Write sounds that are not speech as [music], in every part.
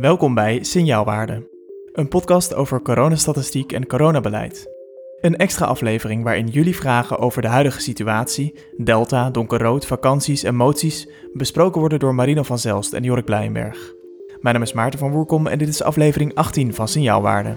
Welkom bij Signaalwaarde, een podcast over coronastatistiek en coronabeleid. Een extra aflevering waarin jullie vragen over de huidige situatie, delta, donkerrood, vakanties en moties besproken worden door Marino van Zelst en Jorik Blijenberg. Mijn naam is Maarten van Woerkom en dit is aflevering 18 van Signaalwaarde.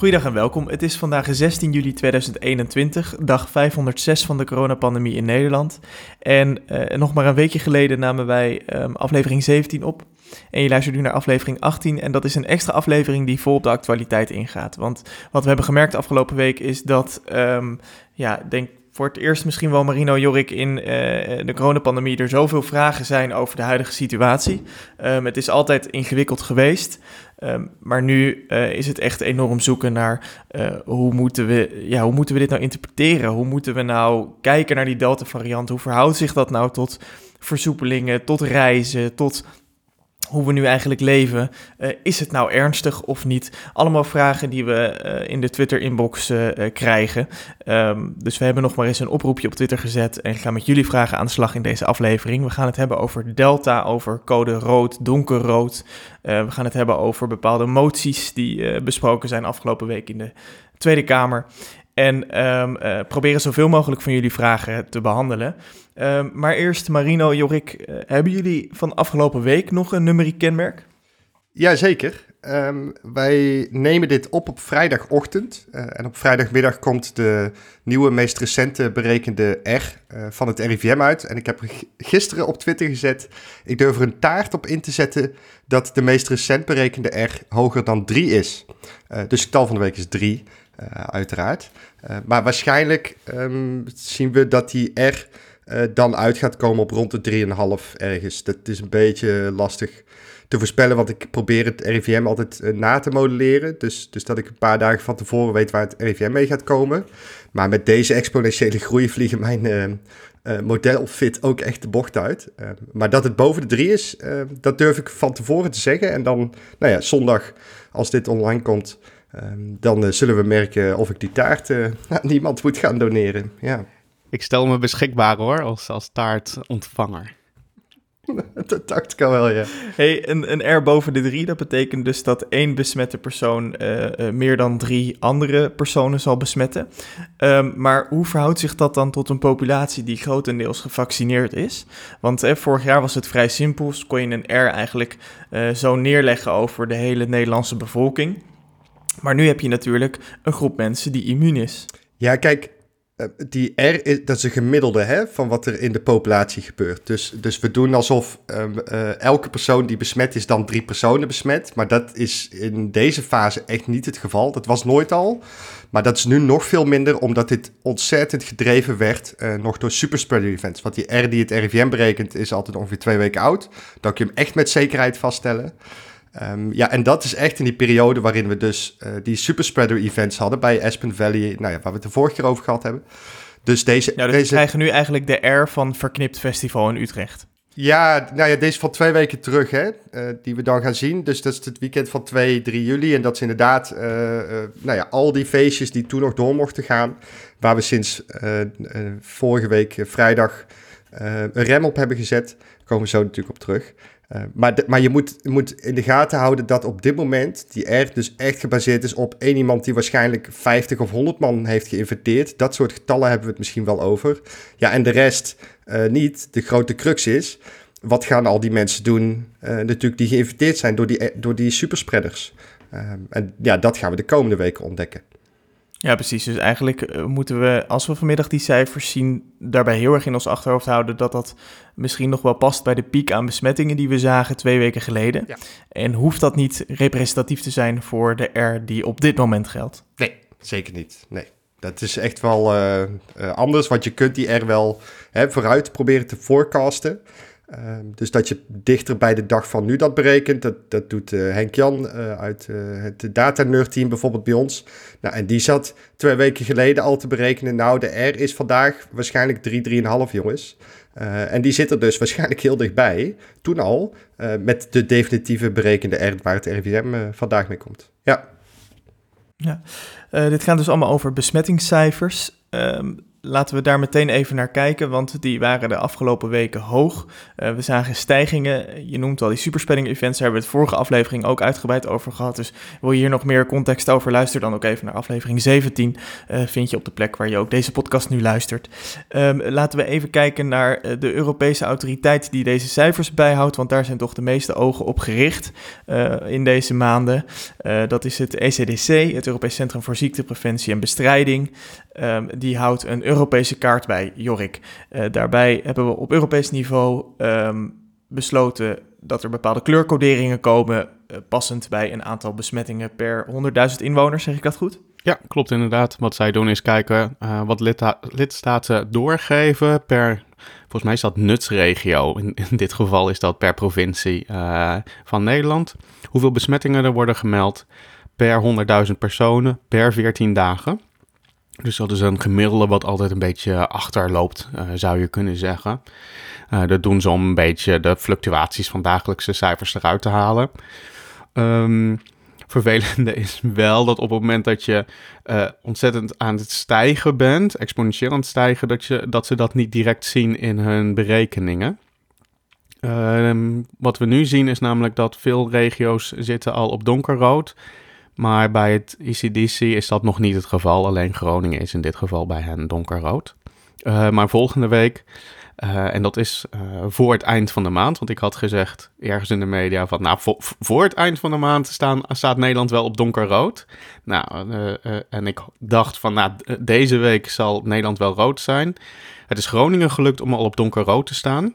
Goedendag en welkom. Het is vandaag 16 juli 2021, dag 506 van de coronapandemie in Nederland. En uh, nog maar een weekje geleden namen wij um, aflevering 17 op. En je luistert nu naar aflevering 18 en dat is een extra aflevering die vol op de actualiteit ingaat. Want wat we hebben gemerkt afgelopen week is dat, um, ja, denk voor het eerst misschien wel Marino Jorik in uh, de coronapandemie er zoveel vragen zijn over de huidige situatie. Um, het is altijd ingewikkeld geweest. Um, maar nu uh, is het echt enorm zoeken naar uh, hoe, moeten we, ja, hoe moeten we dit nou interpreteren? Hoe moeten we nou kijken naar die Delta-variant? Hoe verhoudt zich dat nou tot versoepelingen, tot reizen, tot hoe we nu eigenlijk leven. Uh, is het nou ernstig of niet? Allemaal vragen die we uh, in de Twitter-inbox uh, krijgen. Um, dus we hebben nog maar eens een oproepje op Twitter gezet en gaan met jullie vragen aan de slag in deze aflevering. We gaan het hebben over Delta, over code rood, donkerrood. we gaan het hebben over bepaalde moties die besproken zijn afgelopen week in de Tweede Kamer. En uh, proberen zoveel mogelijk van jullie vragen te behandelen. Um, maar eerst, Marino, Jorik, uh, hebben jullie van afgelopen week nog een numeriek kenmerk? Jazeker. Um, wij nemen dit op op vrijdagochtend. Uh, en op vrijdagmiddag komt de nieuwe, meest recente berekende R van het RIVM uit. En ik heb gisteren op Twitter gezet, ik durf er een taart op in te zetten dat de meest recent berekende R hoger dan 3 is. dus het getal van de week is 3. Uh, uiteraard. Maar waarschijnlijk um, zien we dat die R uh, dan uit gaat komen op rond de 3,5 ergens. Dat is een beetje lastig te voorspellen, want ik probeer het RIVM altijd na te modelleren. Dus, dus dat ik een paar dagen van tevoren weet waar het RIVM mee gaat komen. Maar met deze exponentiële [laughs] groei vliegen mijn modelfit ook echt de bocht uit. maar dat het boven de 3 is, dat durf ik van tevoren te zeggen. En dan, nou ja, zondag, als dit online komt... Dan zullen we merken of ik die taart [laughs] aan iemand moet gaan doneren. Ja. Ik stel me beschikbaar hoor, als, als taartontvanger. [laughs] dat dacht ik al wel, ja. Hey, een, een R boven de drie, dat betekent dus dat één besmette persoon uh, meer dan drie andere personen zal besmetten. Um, maar hoe verhoudt zich dat dan tot een populatie die grotendeels gevaccineerd is? Want eh, vorig jaar was het vrij simpel, kon je een R eigenlijk zo neerleggen over de hele Nederlandse bevolking. Maar nu heb je natuurlijk een groep mensen die immuun is. Ja, kijk, die R is, dat is een gemiddelde hè, van wat er in de populatie gebeurt. Dus, dus we doen alsof um, uh, elke persoon die besmet is, dan drie personen besmet. Maar dat is in deze fase echt niet het geval. Dat was nooit al. Maar dat is nu nog veel minder, omdat dit ontzettend gedreven werd uh, nog door superspreader events. Want die R die het RIVM berekent, is altijd ongeveer twee weken oud. Dan kun je hem echt met zekerheid vaststellen. Um, ja, en dat is echt in die periode waarin we dus uh, die superspreader events hadden bij Aspen Valley, nou ja, waar we het de vorige keer over gehad hebben. Dus deze... Dus deze... we krijgen nu eigenlijk de R van Verknipt Festival in Utrecht. Ja, nou ja, deze van twee weken terug, hè, uh, die we dan gaan zien. Dus dat is het weekend van 2, 3 juli. En dat is inderdaad, uh, uh, nou ja, al die feestjes die toen nog door mochten gaan. Waar we sinds vorige week vrijdag een rem op hebben gezet. Daar komen we zo natuurlijk op terug. Uh, maar, maar je moet, moet in de gaten houden dat op dit moment die R dus echt gebaseerd is op één iemand die waarschijnlijk 50 of 100 man heeft geïnfecteerd. Dat soort getallen hebben we het misschien wel over. Ja, en de rest uh, niet. De grote crux is, wat gaan al die mensen doen uh, natuurlijk die geïnfecteerd zijn door die, door die superspreaders? en ja, dat gaan we de komende weken ontdekken. Ja, precies. Dus eigenlijk uh, moeten we, als we vanmiddag die cijfers zien, daarbij heel erg in ons achterhoofd houden dat dat misschien nog wel past bij de piek aan besmettingen die we zagen twee weken geleden. Ja. En hoeft dat niet representatief te zijn voor de R die op dit moment geldt? Nee, zeker niet. Nee. Dat is echt wel uh, uh, anders, want je kunt die R wel hè, vooruit proberen te forecasten. Um, dus dat je dichter bij de dag van nu dat berekent, dat, dat doet uh, Henk Jan uh, uit uh, het Data Nerd team bijvoorbeeld bij ons. Nou, en die zat twee weken geleden al te berekenen. Nou, de R is vandaag waarschijnlijk 3, 3,5 jongens. en die zit er dus waarschijnlijk heel dichtbij, toen al, met de definitieve berekende R waar het RIVM vandaag mee komt. Ja. Ja, dit gaat dus allemaal over besmettingscijfers. Um, laten we daar meteen even naar kijken, want die waren de afgelopen weken hoog. Uh, we zagen stijgingen. Je noemt al die superspreading-events. Daar hebben we het vorige aflevering ook uitgebreid over gehad. Dus wil je hier nog meer context over luisteren, dan ook even naar aflevering 17. Uh, vind je op de plek waar je ook deze podcast nu luistert. Um, laten we even kijken naar uh, de Europese autoriteit die deze cijfers bijhoudt, want daar zijn toch de meeste ogen op gericht in deze maanden. dat is het ECDC, het Europees Centrum voor Ziektepreventie en Bestrijding. Um, die houdt een Europese kaart bij, Jorik. Uh, daarbij hebben we op Europees niveau um, besloten dat er bepaalde kleurcoderingen komen, uh, passend bij een aantal besmettingen per 100.000 inwoners. Zeg ik dat goed? Ja, klopt inderdaad. Wat zij doen is kijken uh, wat lidstaten doorgeven per, volgens mij is dat nutsregio. In, in dit geval is dat per provincie van Nederland. Hoeveel besmettingen er worden gemeld per 100.000 personen per 14 dagen. Dus dat is een gemiddelde wat altijd een beetje achterloopt, uh, zou je kunnen zeggen. Uh, dat doen ze om een beetje de fluctuaties van dagelijkse cijfers eruit te halen. Um, vervelende is wel dat op het moment dat je uh, ontzettend aan het stijgen bent, exponentieel aan het stijgen, dat, je, dat ze dat niet direct zien in hun berekeningen. Um, wat we nu zien is namelijk dat veel regio's zitten al op donkerrood maar bij het ECDC is dat nog niet het geval. Alleen Groningen is in dit geval bij hen donkerrood. Uh, maar volgende week, uh, en dat is uh, voor het eind van de maand, want ik had gezegd ergens in de media van, nou, voor, voor het eind van de maand staan, staat Nederland wel op donkerrood. Nou, en ik dacht van, nou, deze week zal Nederland wel rood zijn. Het is Groningen gelukt om al op donkerrood te staan.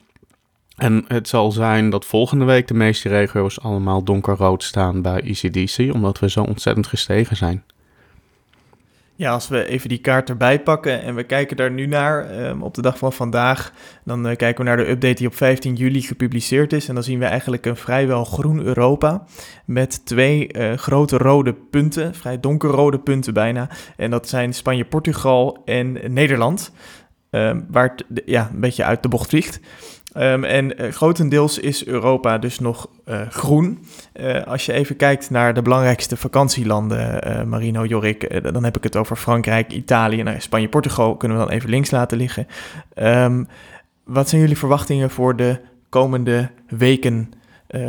En het zal zijn dat volgende week de meeste regio's allemaal donkerrood staan bij ECDC, omdat we zo ontzettend gestegen zijn. Ja, als we even die kaart erbij pakken en we kijken daar nu naar um, op de dag van vandaag, dan uh, kijken we naar de update die op 15 juli gepubliceerd is. En dan zien we eigenlijk een vrijwel groen Europa met twee uh, grote rode punten, vrij donkerrode punten bijna. En dat zijn Spanje, Portugal en Nederland, um, waar het ja, een beetje uit de bocht vliegt. Um, en uh, grotendeels is Europa dus nog uh, groen. Uh, als je even kijkt naar de belangrijkste vakantielanden, Marino, Jorik, dan heb ik het over Frankrijk, Italië, nou, Spanje, Portugal, kunnen we dan even links laten liggen. Um, wat zijn jullie verwachtingen voor de komende weken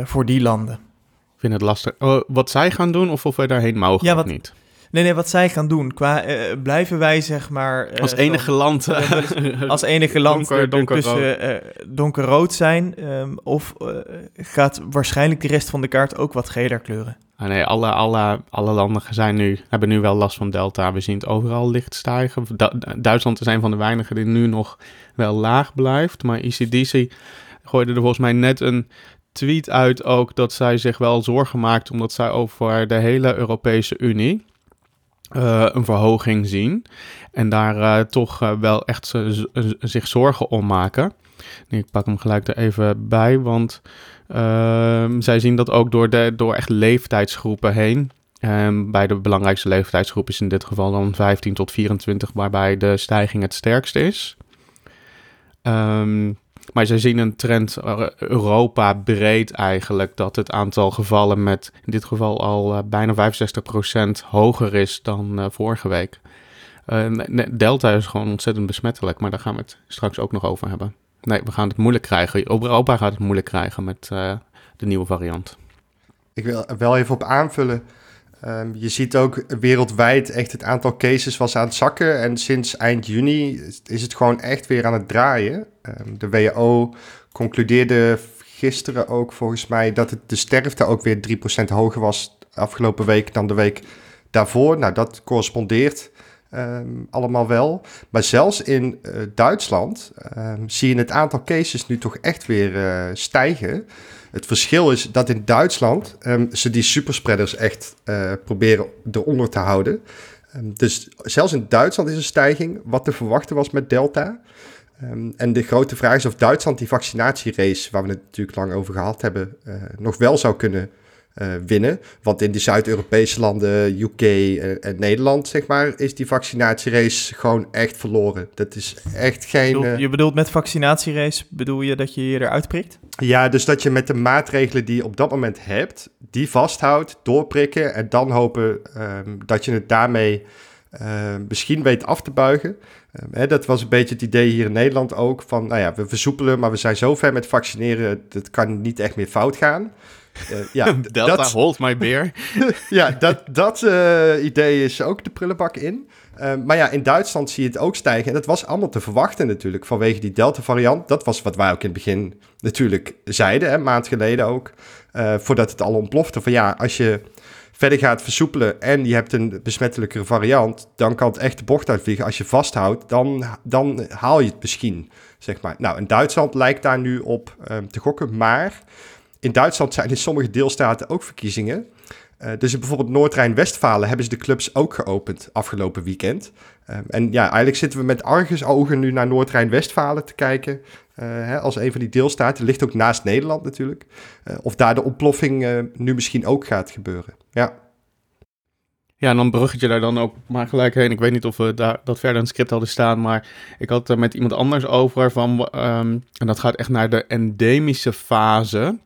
voor die landen? Ik vind het lastig. Oh, wat zij gaan doen of of wij daarheen mogen ja, wat, of niet? Nee, nee, wat zij gaan doen. Qua, uh, blijven wij, zeg maar... Uh, als enige zo, land... [laughs] als enige land donker, donker tussen uh, donkerrood zijn. Um, of gaat waarschijnlijk de rest van de kaart ook wat geler kleuren? Ah, nee, alle, alle, alle landen zijn nu, hebben nu wel last van delta. We zien het overal licht stijgen. Du Duitsland is een van de weinigen die nu nog wel laag blijft. Maar ECDC gooide er volgens mij net een tweet uit ook... dat zij zich wel zorgen maakt... omdat zij over de hele Europese Unie uh, een verhoging zien. En daar uh, toch uh, wel echt zich zorgen om maken. Ik pak hem gelijk er even bij, want ehm, zij zien dat ook door, de, door echt leeftijdsgroepen heen. Um, bij de belangrijkste leeftijdsgroep is in dit geval dan 15 tot 24, waarbij de stijging het sterkst is. Um, maar ze zien een trend uh, Europa breed eigenlijk dat het aantal gevallen met in dit geval al uh, bijna 65% hoger is dan uh, vorige week. Delta is gewoon ontzettend besmettelijk, maar daar gaan we het straks ook nog over hebben. Nee, we gaan het moeilijk krijgen. Europa gaat het moeilijk krijgen met de nieuwe variant. Ik wil wel even op aanvullen. Um, je ziet ook wereldwijd echt het aantal cases was aan het zakken. En sinds eind juni is het gewoon echt weer aan het draaien. Um, de WHO concludeerde gisteren ook volgens mij dat het de sterfte ook weer 3% hoger was afgelopen week dan de week daarvoor. Nou, dat correspondeert um, allemaal wel. Maar zelfs in uh, Duitsland zie je het aantal cases nu toch echt weer uh, stijgen. Het verschil is dat in Duitsland um, ze die superspreaders echt uh, proberen eronder te houden. Um, dus zelfs in Duitsland is een stijging, wat te verwachten was met Delta. Um, en de grote vraag is of Duitsland die vaccinatierace, waar we het natuurlijk lang over gehad hebben, uh, nog wel zou kunnen winnen. Want in de Zuid-Europese landen, UK en Nederland, zeg maar, is die vaccinatierace gewoon echt verloren. Dat is echt geen... Je bedoelt met vaccinatierace, bedoel je dat je je eruit prikt? Ja, dus dat je met de maatregelen die je op dat moment hebt, die vasthoudt, doorprikken en dan hopen ehm, dat je het daarmee ehm, misschien weet af te buigen. Ehm, hè, dat was een beetje het idee hier in Nederland ook, van nou ja, we versoepelen, maar we zijn zo ver met vaccineren, dat kan niet echt meer fout gaan. Uh, ja, [laughs] Delta, dat, hold my beer. [laughs] ja, dat, dat uh, idee is ook de prullenbak in. Ehm, maar ja, in Duitsland zie je het ook stijgen. En dat was allemaal te verwachten natuurlijk, vanwege die Delta-variant. Dat was wat wij ook in het begin natuurlijk zeiden, een maand geleden ook. Uh, voordat het al ontplofte. Van ja, als je verder gaat versoepelen en je hebt een besmettelijkere variant, dan kan het echt de bocht uitvliegen. Als je vasthoudt, dan, dan haal je het misschien, zeg maar. Nou, in Duitsland lijkt daar nu op um, te gokken, maar in Duitsland zijn in sommige deelstaten ook verkiezingen. Uh, dus bijvoorbeeld Noord-Rijn-Westfalen hebben ze de clubs ook geopend afgelopen weekend. Um, en ja, eigenlijk zitten we met argusogen nu naar Noord-Rijn-Westfalen te kijken. Uh, hè, als een van die deelstaten. Ligt ook naast Nederland natuurlijk. Of daar de ontploffing nu misschien ook gaat gebeuren. Ja. Ja, en dan bruggetje daar dan ook maar gelijk heen. Ik weet niet of we daar, dat verder in het script hadden staan, maar ik had er met iemand anders over van, um, en dat gaat echt naar de endemische fase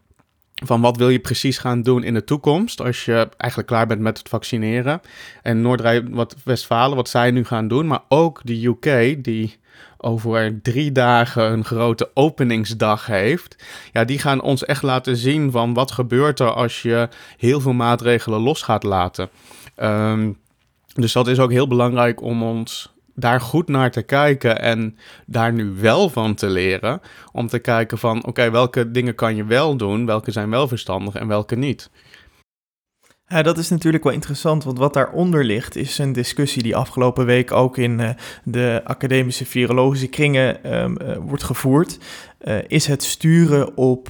van wat wil je precies gaan doen in de toekomst als je eigenlijk klaar bent met het vaccineren. En Noord-Westfalen, wat zij nu gaan doen, maar ook de UK, die over drie dagen een grote openingsdag heeft. Ja, die gaan ons echt laten zien van wat gebeurt er als je heel veel maatregelen los gaat laten. Um, dus dat is ook heel belangrijk om ons daar goed naar te kijken en daar nu wel van te leren. Om te kijken van oké, welke dingen kan je wel doen, welke zijn wel verstandig en welke niet. Ja, dat is natuurlijk wel interessant, want wat daaronder ligt is een discussie die afgelopen week ook in uh, de academische virologische kringen um, uh, wordt gevoerd. Uh, is het sturen op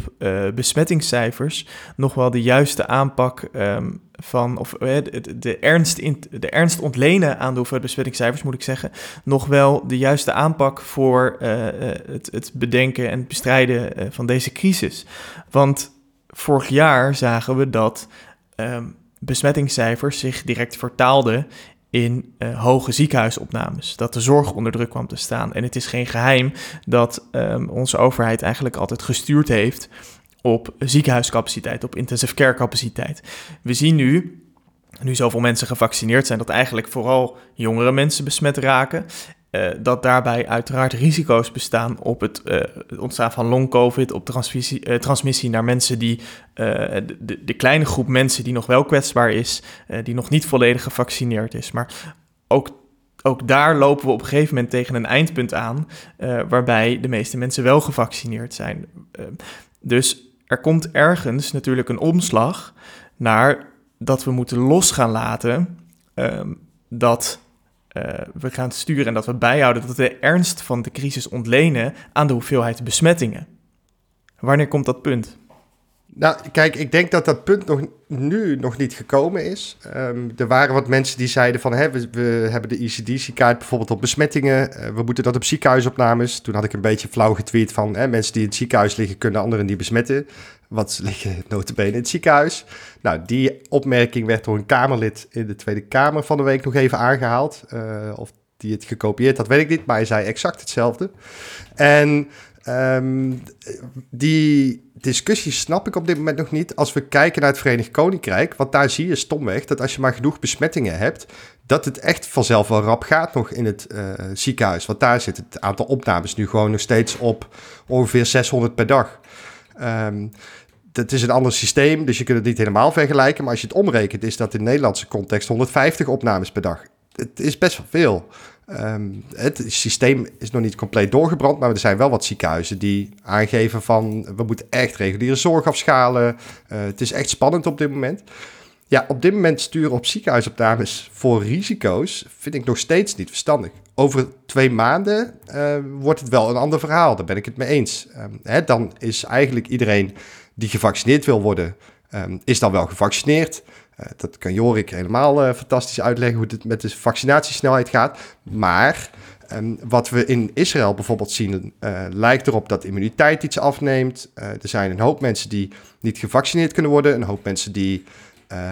besmettingscijfers nog wel de juiste aanpak um, van, of de, de, ernst de ernst ontlenen aan de hoeveelheid besmettingscijfers, moet ik zeggen, nog wel de juiste aanpak voor het, het, bedenken en bestrijden van deze crisis? Want vorig jaar zagen we dat. Um, besmettingscijfers zich direct vertaalden in uh, hoge ziekenhuisopnames. Dat de zorg onder druk kwam te staan. En het is geen geheim dat um, onze overheid eigenlijk altijd gestuurd heeft op ziekenhuiscapaciteit, op intensive care capaciteit. We zien nu, nu zoveel mensen gevaccineerd zijn, dat eigenlijk vooral jongere mensen besmet raken. Uh, dat daarbij uiteraard risico's bestaan op het, uh, ontstaan van long-covid, op transmissie, uh, transmissie naar mensen die, de, de, kleine groep mensen die nog wel kwetsbaar is, die nog niet volledig gevaccineerd is. Maar ook, ook daar lopen we op een gegeven moment tegen een eindpunt aan, waarbij de meeste mensen wel gevaccineerd zijn. dus er komt ergens natuurlijk een omslag naar dat we moeten los gaan laten ehm, dat uh, we gaan sturen en dat we bijhouden dat we de ernst van de crisis ontlenen aan de hoeveelheid besmettingen. Wanneer komt dat punt? Nou, kijk, ik denk dat dat punt nog, nu nog niet gekomen is. Um, er waren wat mensen die zeiden van, hè, we, we hebben de ECDC-kaart bijvoorbeeld op besmettingen. Uh, we moeten dat op ziekenhuisopnames. Toen had ik een beetje flauw getweet van, hè, mensen die in het ziekenhuis liggen kunnen anderen die besmetten. Want ze liggen notabene in het ziekenhuis. Nou, die opmerking werd door een Kamerlid in de Tweede Kamer van de week nog even aangehaald. Uh, of die het gekopieerd had, weet ik niet. Maar hij zei exact hetzelfde. En um, die discussie snap ik op dit moment nog niet. Als we kijken naar het Verenigd Koninkrijk, want daar zie je stomweg dat als je maar genoeg besmettingen hebt, dat het echt vanzelf wel rap gaat nog in het uh, ziekenhuis. Want daar zit het aantal opnames nu gewoon nog steeds op ongeveer 600 per dag. Um, dat is een ander systeem, dus je kunt het niet helemaal vergelijken. Maar als je het omrekent, is dat in Nederlandse context 150 opnames per dag. Het is best wel veel. Um, het systeem is nog niet compleet doorgebrand, maar er zijn wel wat ziekenhuizen die aangeven van we moeten echt reguliere zorg afschalen. Uh, het is echt spannend op dit moment. Ja, op dit moment sturen op ziekenhuisopnames voor risico's vind ik nog steeds niet verstandig. Over twee maanden uh, wordt het wel een ander verhaal, daar ben ik het mee eens. Um, hè, dan is eigenlijk iedereen die gevaccineerd wil worden, um, is dan wel gevaccineerd. Uh, dat kan Jorik helemaal uh, fantastisch uitleggen hoe het met de vaccinatiesnelheid gaat. Maar En wat we in Israël bijvoorbeeld zien, uh, lijkt erop dat immuniteit iets afneemt. Er zijn een hoop mensen die niet gevaccineerd kunnen worden, een hoop mensen die.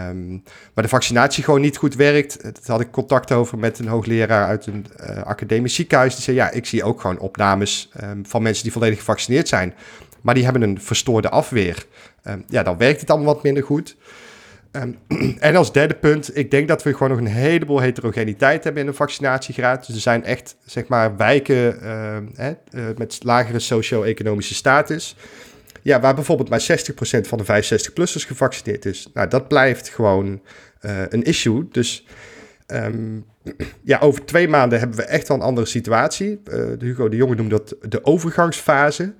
Um, waar de vaccinatie gewoon niet goed werkt. Daar had ik contact over met een hoogleraar uit een academisch ziekenhuis. Die zei: Ja, ik zie ook gewoon opnames van mensen die volledig gevaccineerd zijn. Maar die hebben een verstoorde afweer. Um, ja, dan werkt het allemaal wat minder goed. Um, [clears throat] en als derde punt, ik denk dat we gewoon nog een heleboel heterogeniteit hebben in de vaccinatiegraad. Dus er zijn echt, zeg maar, wijken hè, uh, met lagere socio-economische status. Ja, waar bijvoorbeeld maar 60% van de 65-plussers gevaccineerd is. Nou, dat blijft gewoon uh, een issue. Dus [clears throat] ja, over twee maanden hebben we echt wel een andere situatie. Hugo de Jonge noemde dat de overgangsfase.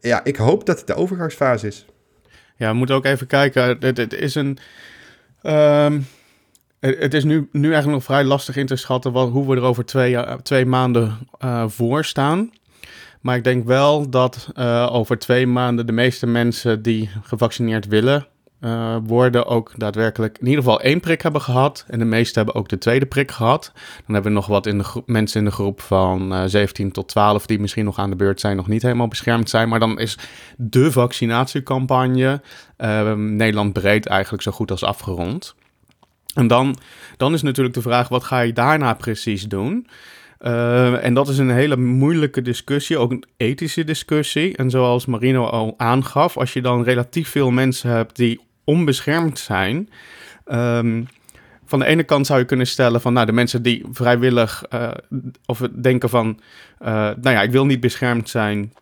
Ja, ik hoop dat het de overgangsfase is. Ja, we moeten ook even kijken. Het, is een. Um, het is nu, nu eigenlijk nog vrij lastig in te schatten wat, hoe we er over twee, twee maanden uh, voor staan. Maar ik denk wel dat over twee maanden de meeste mensen die gevaccineerd willen uh, worden ook daadwerkelijk in ieder geval één prik hebben gehad. En de meeste hebben ook de tweede prik gehad. Dan hebben we nog wat in de mensen in de groep van uh, 17 tot 12 die misschien nog aan de beurt zijn, nog niet helemaal beschermd zijn. Maar dan is de vaccinatiecampagne uh, Nederland breed eigenlijk zo goed als afgerond. En dan, dan is natuurlijk de vraag, wat ga je daarna precies doen? Uh, en dat is een hele moeilijke discussie, ook een ethische discussie. En zoals Marino al aangaf, als je dan relatief veel mensen hebt die onbeschermd zijn. Um, van de ene kant zou je kunnen stellen van, nou, de mensen die vrijwillig uh, of denken van, uh, nou ja, ik wil niet beschermd zijn,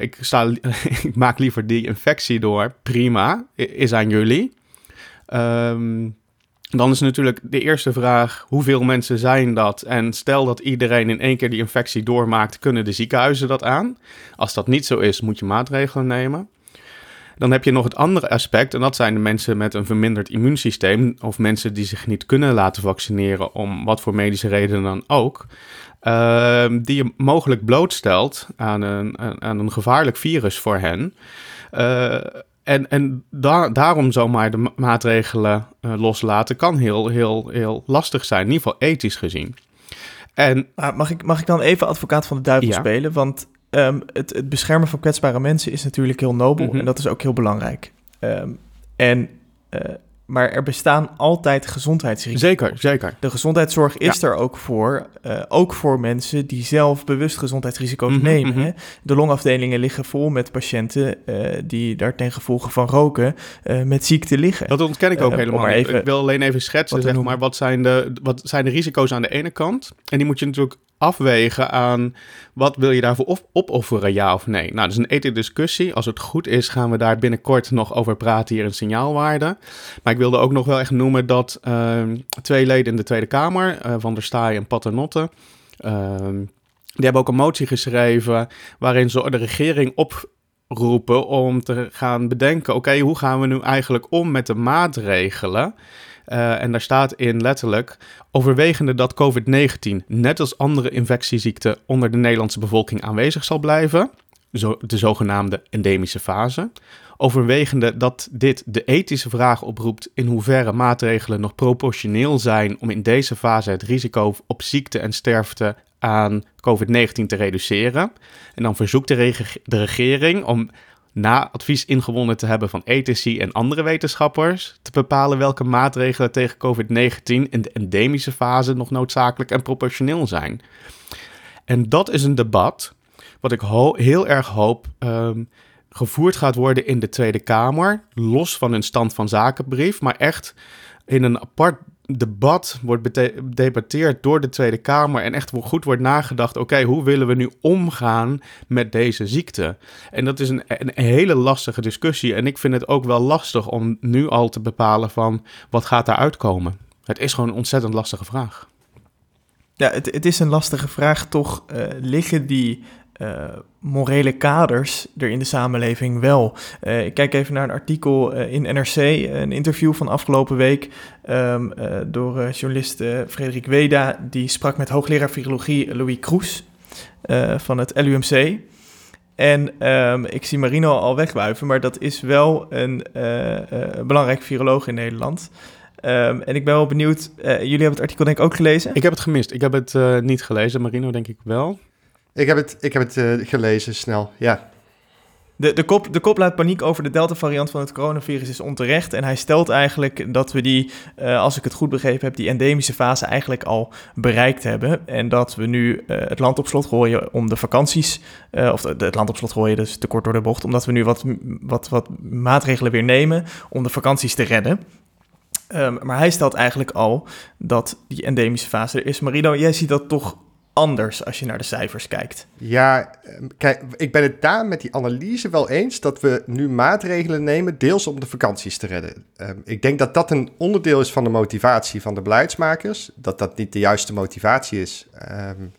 ik, sta, [laughs] ik maak liever die infectie door, prima, is aan jullie. Um, dan is natuurlijk de eerste vraag: hoeveel mensen zijn dat? En stel dat iedereen in één keer die infectie doormaakt, kunnen de ziekenhuizen dat aan? Als dat niet zo is, moet je maatregelen nemen. Dan heb je nog het andere aspect, en dat zijn de mensen met een verminderd immuunsysteem, of mensen die zich niet kunnen laten vaccineren, om wat voor medische redenen dan ook, uh, die je mogelijk blootstelt aan een, aan een gevaarlijk virus voor hen. Uh, en, en da daarom zomaar de maatregelen uh, loslaten kan heel, heel, heel lastig zijn, in ieder geval ethisch gezien. En, mag, ik, mag ik dan even advocaat van de duivel ja. spelen? Want um, het, het, beschermen van kwetsbare mensen is natuurlijk heel nobel mm -hmm. en dat is ook heel belangrijk. Um, en uh, maar er bestaan altijd gezondheidsrisico's. Zeker, zeker. De gezondheidszorg is ja. er ook voor. Uh, ook voor mensen die zelf bewust gezondheidsrisico's mm -hmm, nemen. Mm -hmm. De longafdelingen liggen vol met patiënten uh, die daar ten gevolge van roken uh, met ziekte liggen. Dat ontken ik ook helemaal even, Ik wil alleen even schetsen, zeg maar, wat zijn, de, wat zijn de risico's aan de ene kant? En die moet je natuurlijk afwegen aan wat wil je daarvoor op opofferen, ja of nee. Nou, dat is een ethische discussie. Als het goed is, gaan we daar binnenkort nog over praten hier in signaalwaarde. Maar ik wilde ook nog wel echt noemen dat uh, twee leden in de Tweede Kamer, uh, Van der Staaij en Paternotte, uh, die hebben ook een motie geschreven waarin ze de regering oproepen om te gaan bedenken, oké, hoe gaan we nu eigenlijk om met de maatregelen uh, en daar staat in letterlijk: overwegende dat COVID-19, net als andere infectieziekten, onder de Nederlandse bevolking aanwezig zal blijven. De zogenaamde endemische fase. Overwegende dat dit de ethische vraag oproept in hoeverre maatregelen nog proportioneel zijn om in deze fase het risico op ziekte en sterfte aan COVID-19 te reduceren. En dan verzoekt de, de regering om na advies ingewonnen te hebben van ethici en andere wetenschappers, te bepalen welke maatregelen tegen COVID-19 in de endemische fase nog noodzakelijk en proportioneel zijn. En dat is een debat wat ik heel erg hoop um, gevoerd gaat worden in de Tweede Kamer, los van een stand van zakenbrief, maar echt in een apart debat wordt gedebatteerd door de Tweede Kamer en echt goed wordt nagedacht, oké, hoe willen we nu omgaan met deze ziekte? En dat is een, een, hele lastige discussie en ik vind het ook wel lastig om nu al te bepalen van wat gaat daar uitkomen. Het is gewoon een ontzettend lastige vraag. Ja, het, het is een lastige vraag, toch uh, liggen die uh, morele kaders er in de samenleving wel. Uh, ik kijk even naar een artikel uh, in NRC, een interview van afgelopen week um, door journalist Frederik Weda. Die sprak met hoogleraar virologie Louis Kroes van het LUMC. En um, ik zie Marino al wegwuiven, maar dat is wel een belangrijk viroloog in Nederland. Ehm, en ik ben wel benieuwd, jullie hebben het artikel denk ik ook gelezen? Ik heb het gemist. Ik heb het niet gelezen. Marino denk ik wel. Ik heb het, ik heb het gelezen snel, ja. De, de, kop, de kop laat paniek over de Delta-variant van het coronavirus is onterecht. En hij stelt eigenlijk dat we die, uh, als ik het goed begrepen heb, die endemische fase eigenlijk al bereikt hebben. En dat we nu uh, het land op slot gooien om de vakanties, of het land op slot gooien, dus te kort door de bocht, omdat we nu wat, wat, wat maatregelen weer nemen om de vakanties te redden. Um, maar hij stelt eigenlijk al dat die endemische fase er is. Marino, jij ziet dat toch anders als je naar de cijfers kijkt. Ja, ehm, kijk, ik ben het daar met die analyse wel eens dat we nu maatregelen nemen, deels om de vakanties te redden. Um, ik denk dat dat een onderdeel is van de motivatie van de beleidsmakers. Dat dat niet de juiste motivatie is, um,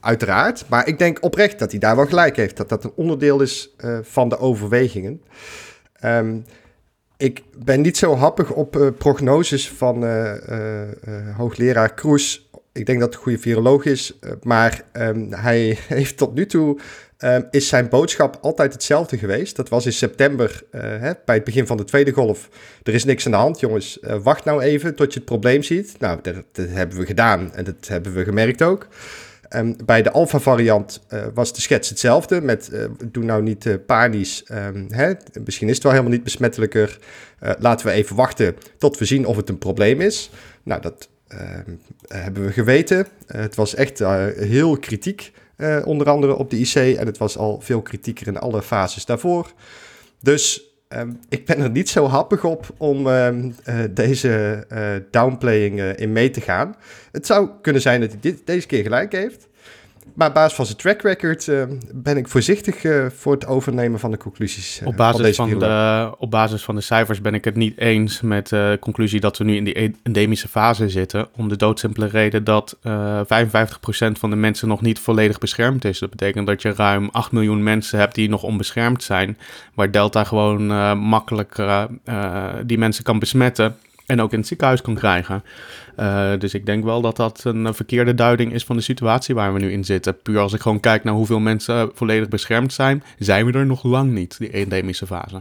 uiteraard. Maar ik denk oprecht dat hij daar wel gelijk heeft, dat dat een onderdeel is uh, van de overwegingen. ik ben niet zo happig op uh, prognoses van uh, hoogleraar Kroes ik denk dat het een goede viroloog is, eh, maar um, hij [laughs] heeft tot nu toe um, is zijn boodschap altijd hetzelfde geweest. Dat was in september, uh, hè, bij het begin van de tweede golf. Er is niks aan de hand, jongens. Uh, wacht nou even tot je het probleem ziet. Nou, dat, hebben we gedaan en dat hebben we gemerkt ook. Um, bij de alpha-variant uh, was de schets hetzelfde. Met doe nou niet panisch. Hè? Misschien is het wel helemaal niet besmettelijker. laten we even wachten tot we zien of het een probleem is. Nou, dat Ehm, hebben we geweten. Eh, het was echt eh, heel kritiek, eh, onder andere op de IC. En het was al veel kritieker in alle fases daarvoor. Dus ehm, ik ben er niet zo happig op om ehm, deze downplaying in mee te gaan. Het zou kunnen zijn dat hij dit, deze keer gelijk heeft. Maar op basis van zijn track record uh, ben ik voorzichtig uh, voor het overnemen van de conclusies. Uh, op, basis van, van de, op basis van de cijfers ben ik het niet eens met de conclusie dat we nu in die e-, endemische fase zitten. Om de doodsimpele reden dat 55% van de mensen nog niet volledig beschermd is. Dat betekent dat je ruim 8 miljoen mensen hebt die nog onbeschermd zijn. Waar Delta gewoon makkelijk die mensen kan besmetten en ook in het ziekenhuis kan krijgen. Uh, dus ik denk wel dat dat een verkeerde duiding is van de situatie waar we nu in zitten. Puur als ik gewoon kijk naar hoeveel mensen volledig beschermd zijn, zijn we er nog lang niet, die endemische fase.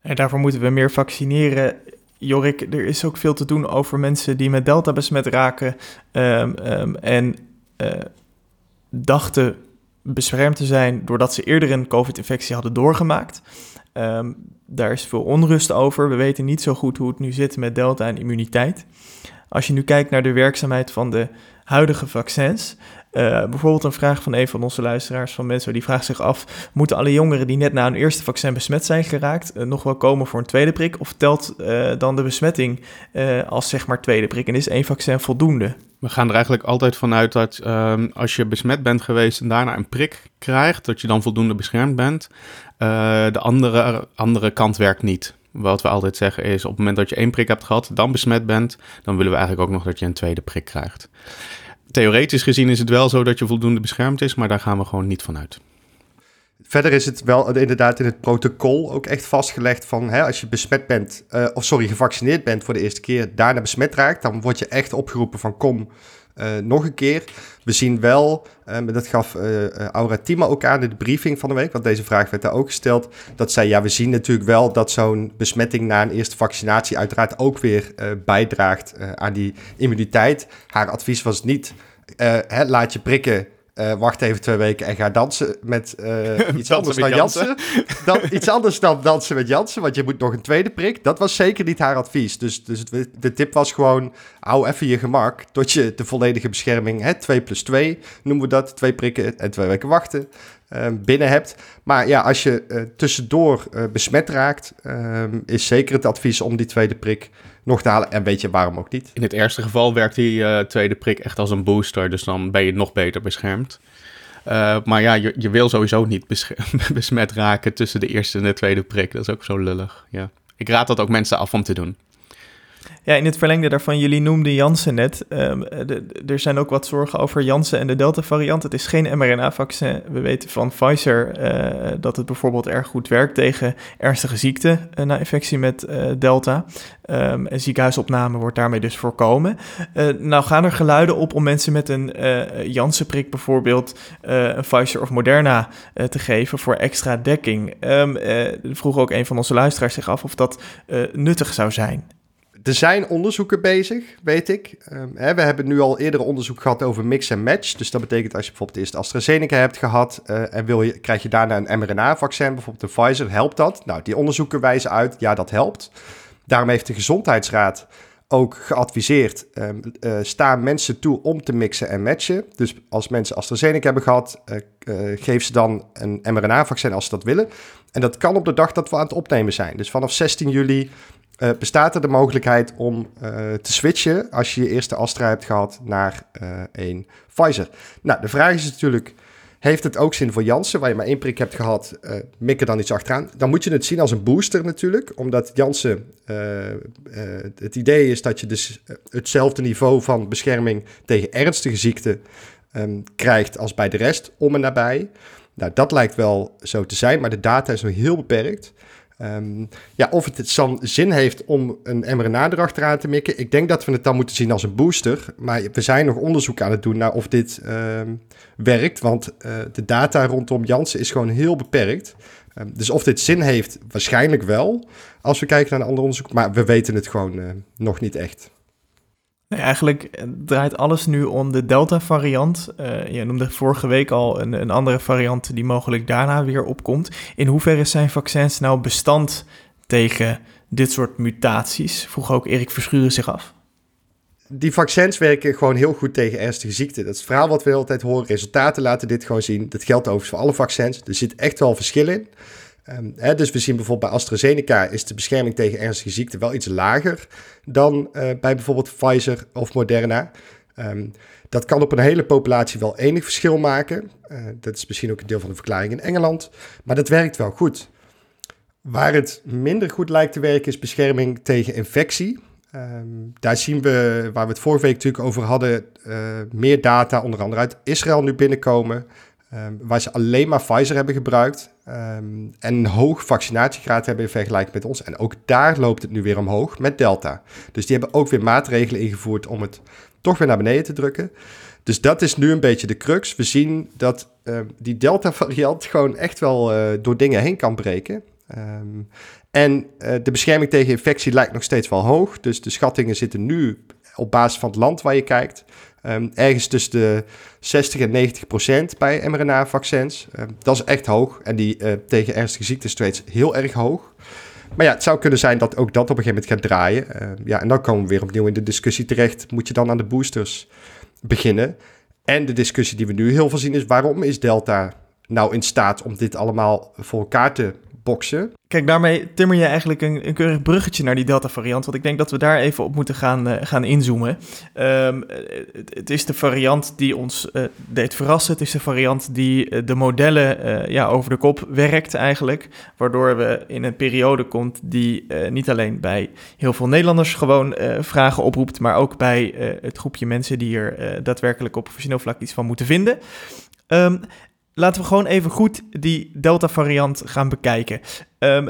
En daarvoor moeten we meer vaccineren. Jorik, er is ook veel te doen over mensen die met Delta besmet raken um, um, en uh, dachten beschermd te zijn doordat ze eerder een COVID-infectie hadden doorgemaakt. Um, daar is veel onrust over. We weten niet zo goed hoe het nu zit met Delta en immuniteit. Als je nu kijkt naar de werkzaamheid van de huidige vaccins, uh, bijvoorbeeld een vraag van een van onze luisteraars van mensen, die vraagt zich af: moeten alle jongeren die net na een eerste vaccin besmet zijn geraakt, uh, nog wel komen voor een tweede prik? Of telt uh, dan de besmetting als zeg maar tweede prik en is één vaccin voldoende? We gaan er eigenlijk altijd vanuit dat um, als je besmet bent geweest en daarna een prik krijgt, dat je dan voldoende beschermd bent. de andere, andere kant werkt niet. Wat we altijd zeggen is, op het moment dat je één prik hebt gehad, dan besmet bent, dan willen we eigenlijk ook nog dat je een tweede prik krijgt. Theoretisch gezien is het wel zo dat je voldoende beschermd is, maar daar gaan we gewoon niet van uit. Verder is het wel inderdaad in het protocol ook echt vastgelegd van hè, als je besmet bent, uh, of sorry, gevaccineerd bent voor de eerste keer, daarna besmet raakt, dan word je echt opgeroepen van kom uh, nog een keer. We zien wel, uh, dat gaf uh, Aura Tima ook aan in de briefing van de week, want deze vraag werd daar ook gesteld, dat zij, ja, we zien natuurlijk wel dat zo'n besmetting na een eerste vaccinatie uiteraard ook weer bijdraagt aan die immuniteit. Haar advies was niet, hè, laat je prikken uh, wacht even twee weken en ga dansen met uh, [laughs] iets anders dan Jansen. dan, iets anders dan dansen met Jansen, want je moet nog een tweede prik. Dat was zeker niet haar advies. Dus, dus het, de tip was gewoon, hou even je gemak tot je de volledige bescherming, hè, 2 plus 2 noemen we dat, twee prikken en twee weken wachten, binnen hebt. Maar ja, als je uh, tussendoor besmet raakt, ehm, is zeker het advies om die tweede prik nog te halen. En weet je waarom ook niet? In het eerste geval werkt die uh, tweede prik echt als een booster. Dus dan ben je nog beter beschermd. Maar ja, je, je wil sowieso niet [laughs] besmet raken tussen de eerste en de tweede prik. Dat is ook zo lullig. Ja. Ik raad dat ook mensen af om te doen. Ja, in het verlengde daarvan, jullie noemden Janssen net. Um, er zijn ook wat zorgen over Janssen en de Delta-variant. Het is geen mRNA-vaccin. We weten van Pfizer uh, dat het bijvoorbeeld erg goed werkt tegen ernstige ziekte uh, na infectie met Delta. Um, en ziekenhuisopname wordt daarmee dus voorkomen. nou gaan er geluiden op om mensen met een Janssen-prik bijvoorbeeld een Pfizer of Moderna te geven voor extra dekking. Um, vroeg ook een van onze luisteraars zich af of dat nuttig zou zijn. Er zijn onderzoeken bezig, weet ik. Um, hè, we hebben nu al eerder onderzoek gehad over mix en match. Dus dat betekent als je bijvoorbeeld eerst AstraZeneca hebt gehad uh, en wil je, krijg je daarna een mRNA-vaccin, bijvoorbeeld de Pfizer, helpt dat? Nou, die onderzoeken wijzen uit, ja, dat helpt. Daarom heeft de Gezondheidsraad ook geadviseerd, um, staan mensen toe om te mixen en matchen. Dus als mensen AstraZeneca hebben gehad, uh, geef ze dan een mRNA-vaccin als ze dat willen. En dat kan op de dag dat we aan het opnemen zijn. Dus vanaf 16 juli uh, bestaat er de mogelijkheid om uh, te switchen als je je eerste Astra hebt gehad naar uh, een Pfizer. Nou, de vraag is natuurlijk, heeft het ook zin voor Janssen, waar je maar één prik hebt gehad, mik er dan iets achteraan? Dan moet je het zien als een booster natuurlijk, omdat Janssen, het idee is dat je dus hetzelfde niveau van bescherming tegen ernstige ziekten um, krijgt als bij de rest, om en nabij. Nou, dat lijkt wel zo te zijn, maar de data is nog heel beperkt. Um, ja, of het het zin heeft om een mRNA erachteraan te mikken. Ik denk dat we het dan moeten zien als een booster. Maar we zijn nog onderzoek aan het doen naar of dit um, werkt. Want uh, de data rondom Janssen is gewoon heel beperkt. Um, dus of dit zin heeft, waarschijnlijk wel. Als we kijken naar een ander onderzoek. Maar we weten het gewoon uh, nog niet echt. Eigenlijk draait alles nu om de Delta-variant. Uh, je noemde vorige week al een, een, andere variant die mogelijk daarna weer opkomt. In hoeverre zijn vaccins nou bestand tegen dit soort mutaties? Vroeg ook Erik Verschuren zich af. Die vaccins werken gewoon heel goed tegen ernstige ziekten. Dat is het verhaal wat we altijd horen. Resultaten laten dit gewoon zien. Dat geldt overigens voor alle vaccins. Er zit echt wel verschil in. Um, hè, dus we zien bijvoorbeeld bij AstraZeneca is de bescherming tegen ernstige ziekten wel iets lager dan uh, bij bijvoorbeeld Pfizer of Moderna. Um, dat kan op een hele populatie wel enig verschil maken. Uh, dat is misschien ook een deel van de verklaring in Engeland. Maar dat werkt wel goed. Waar het minder goed lijkt te werken is bescherming tegen infectie. Um, daar zien we, waar we het vorige week natuurlijk over hadden, uh, meer data, onder andere uit Israël nu binnenkomen. Um, waar ze alleen maar Pfizer hebben gebruikt um, en een hoog vaccinatiegraad hebben in vergelijking met ons. En ook daar loopt het nu weer omhoog met Delta. Dus die hebben ook weer maatregelen ingevoerd om het toch weer naar beneden te drukken. Dus dat is nu een beetje de crux. We zien dat uh, die Delta-variant gewoon echt wel uh, door dingen heen kan breken. En uh, de bescherming tegen infectie lijkt nog steeds wel hoog. Dus de schattingen zitten nu op basis van het land waar je kijkt. Um, ergens tussen de 60 en 90 procent bij mRNA-vaccins. Um, dat is echt hoog. En die uh, tegen ernstige ziektes steeds heel erg hoog. Maar ja, het zou kunnen zijn dat ook dat op een gegeven moment gaat draaien. Uh, ja, en dan komen we weer opnieuw in de discussie terecht. Moet je dan aan de boosters beginnen? En de discussie die we nu heel veel zien is... waarom is Delta nou in staat om dit allemaal voor elkaar te Kijk, daarmee timmer je eigenlijk een, een keurig bruggetje naar die Delta-variant. Want ik denk dat we daar even op moeten gaan, uh, gaan inzoomen. Um, het, is de variant die ons uh, deed verrassen. Het is de variant die uh, de modellen ja, over de kop werkt eigenlijk. Waardoor we in een periode komt die niet alleen bij heel veel Nederlanders gewoon vragen oproept. Maar ook bij het groepje mensen die er daadwerkelijk op professioneel vlak iets van moeten vinden. Um, Laten we gewoon even goed die Delta-variant gaan bekijken. Um,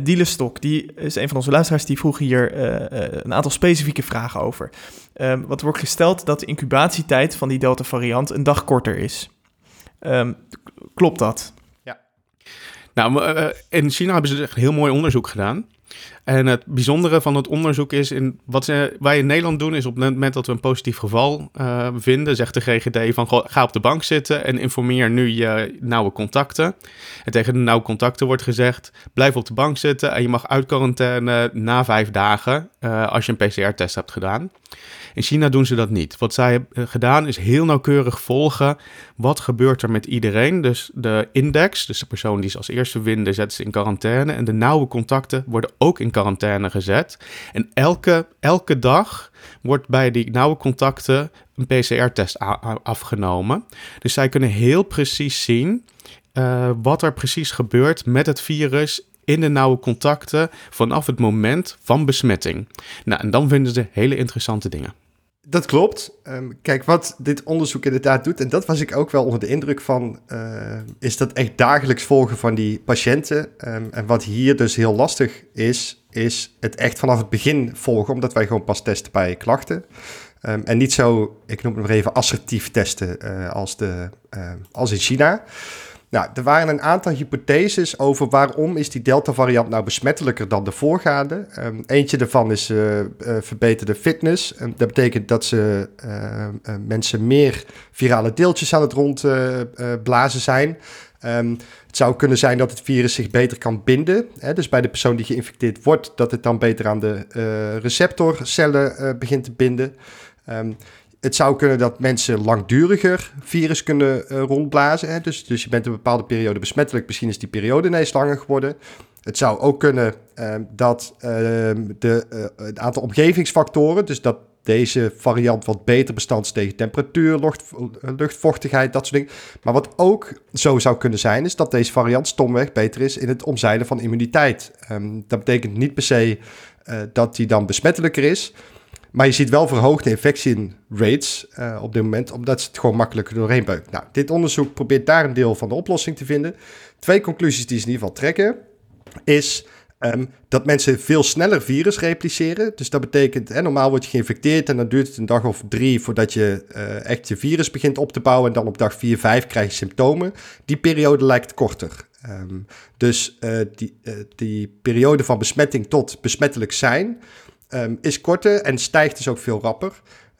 die is een van onze luisteraars, die vroeg hier uh, een aantal specifieke vragen over. Um, wat wordt gesteld dat de incubatietijd van die Delta-variant een dag korter is. Um, klopt dat? Ja. Nou, in China hebben ze echt heel mooi onderzoek gedaan. En het bijzondere van het onderzoek is, in, wat ze, wij in Nederland doen, is op het moment dat we een positief geval uh, vinden, zegt de GGD van ga op de bank zitten en informeer nu je nauwe contacten. En tegen de nauwe contacten wordt gezegd, blijf op de bank zitten en je mag uit quarantaine na vijf dagen uh, als je een PCR-test hebt gedaan. In China doen ze dat niet. Wat zij hebben gedaan is heel nauwkeurig volgen wat gebeurt er met iedereen. Dus de index, dus de persoon die ze als eerste vinden, zetten ze in quarantaine. En de nauwe contacten worden ook in quarantaine gezet. En elke, elke dag wordt bij die nauwe contacten een PCR-test afgenomen. Dus zij kunnen heel precies zien uh, wat er precies gebeurt met het virus in de nauwe contacten vanaf het moment van besmetting. Nou, en dan vinden ze hele interessante dingen. Dat klopt. Um, kijk, wat dit onderzoek inderdaad doet, en dat was ik ook wel onder de indruk van, uh, is dat echt dagelijks volgen van die patiënten. Um, en wat hier dus heel lastig is, is het echt vanaf het begin volgen, omdat wij gewoon pas testen bij klachten. Um, en niet zo, ik noem het maar even, assertief testen uh, als, de, als in China. Nou, er waren een aantal hypotheses over waarom is die Delta-variant nou besmettelijker dan de voorgaande. Um, eentje daarvan is uh, uh, verbeterde fitness. Dat betekent dat ze uh, mensen meer virale deeltjes aan het rondblazen zijn. Um, het zou kunnen zijn dat het virus zich beter kan binden. Hè? Dus bij de persoon die geïnfecteerd wordt, dat het dan beter aan de receptorcellen begint te binden. Um, het zou kunnen dat mensen langduriger virus kunnen uh, rondblazen. Hè? Dus, dus je bent een bepaalde periode besmettelijk. Misschien is die periode ineens langer geworden. Het zou ook kunnen uh, dat uh, de, uh, het aantal omgevingsfactoren, dus dat deze variant wat beter bestand tegen temperatuur, lucht, luchtvochtigheid, dat soort dingen. Maar wat ook zo zou kunnen zijn, is dat deze variant stomweg beter is in het omzeilen van immuniteit. Um, dat betekent niet per se dat die dan besmettelijker is. Maar je ziet wel verhoogde infectierates uh, op dit moment, omdat ze het gewoon makkelijker doorheen beukt. Nou, dit onderzoek probeert daar een deel van de oplossing te vinden. Twee conclusies die ze in ieder geval trekken, is um, dat mensen veel sneller virus repliceren. Dus dat betekent, hè, normaal word je geïnfecteerd en dan duurt het een dag of drie voordat je uh, echt je virus begint op te bouwen. En dan op dag 4, 5 krijg je symptomen. Die periode lijkt korter. Um, dus uh, die, die periode van besmetting tot besmettelijk zijn um, is korter en stijgt dus ook veel rapper.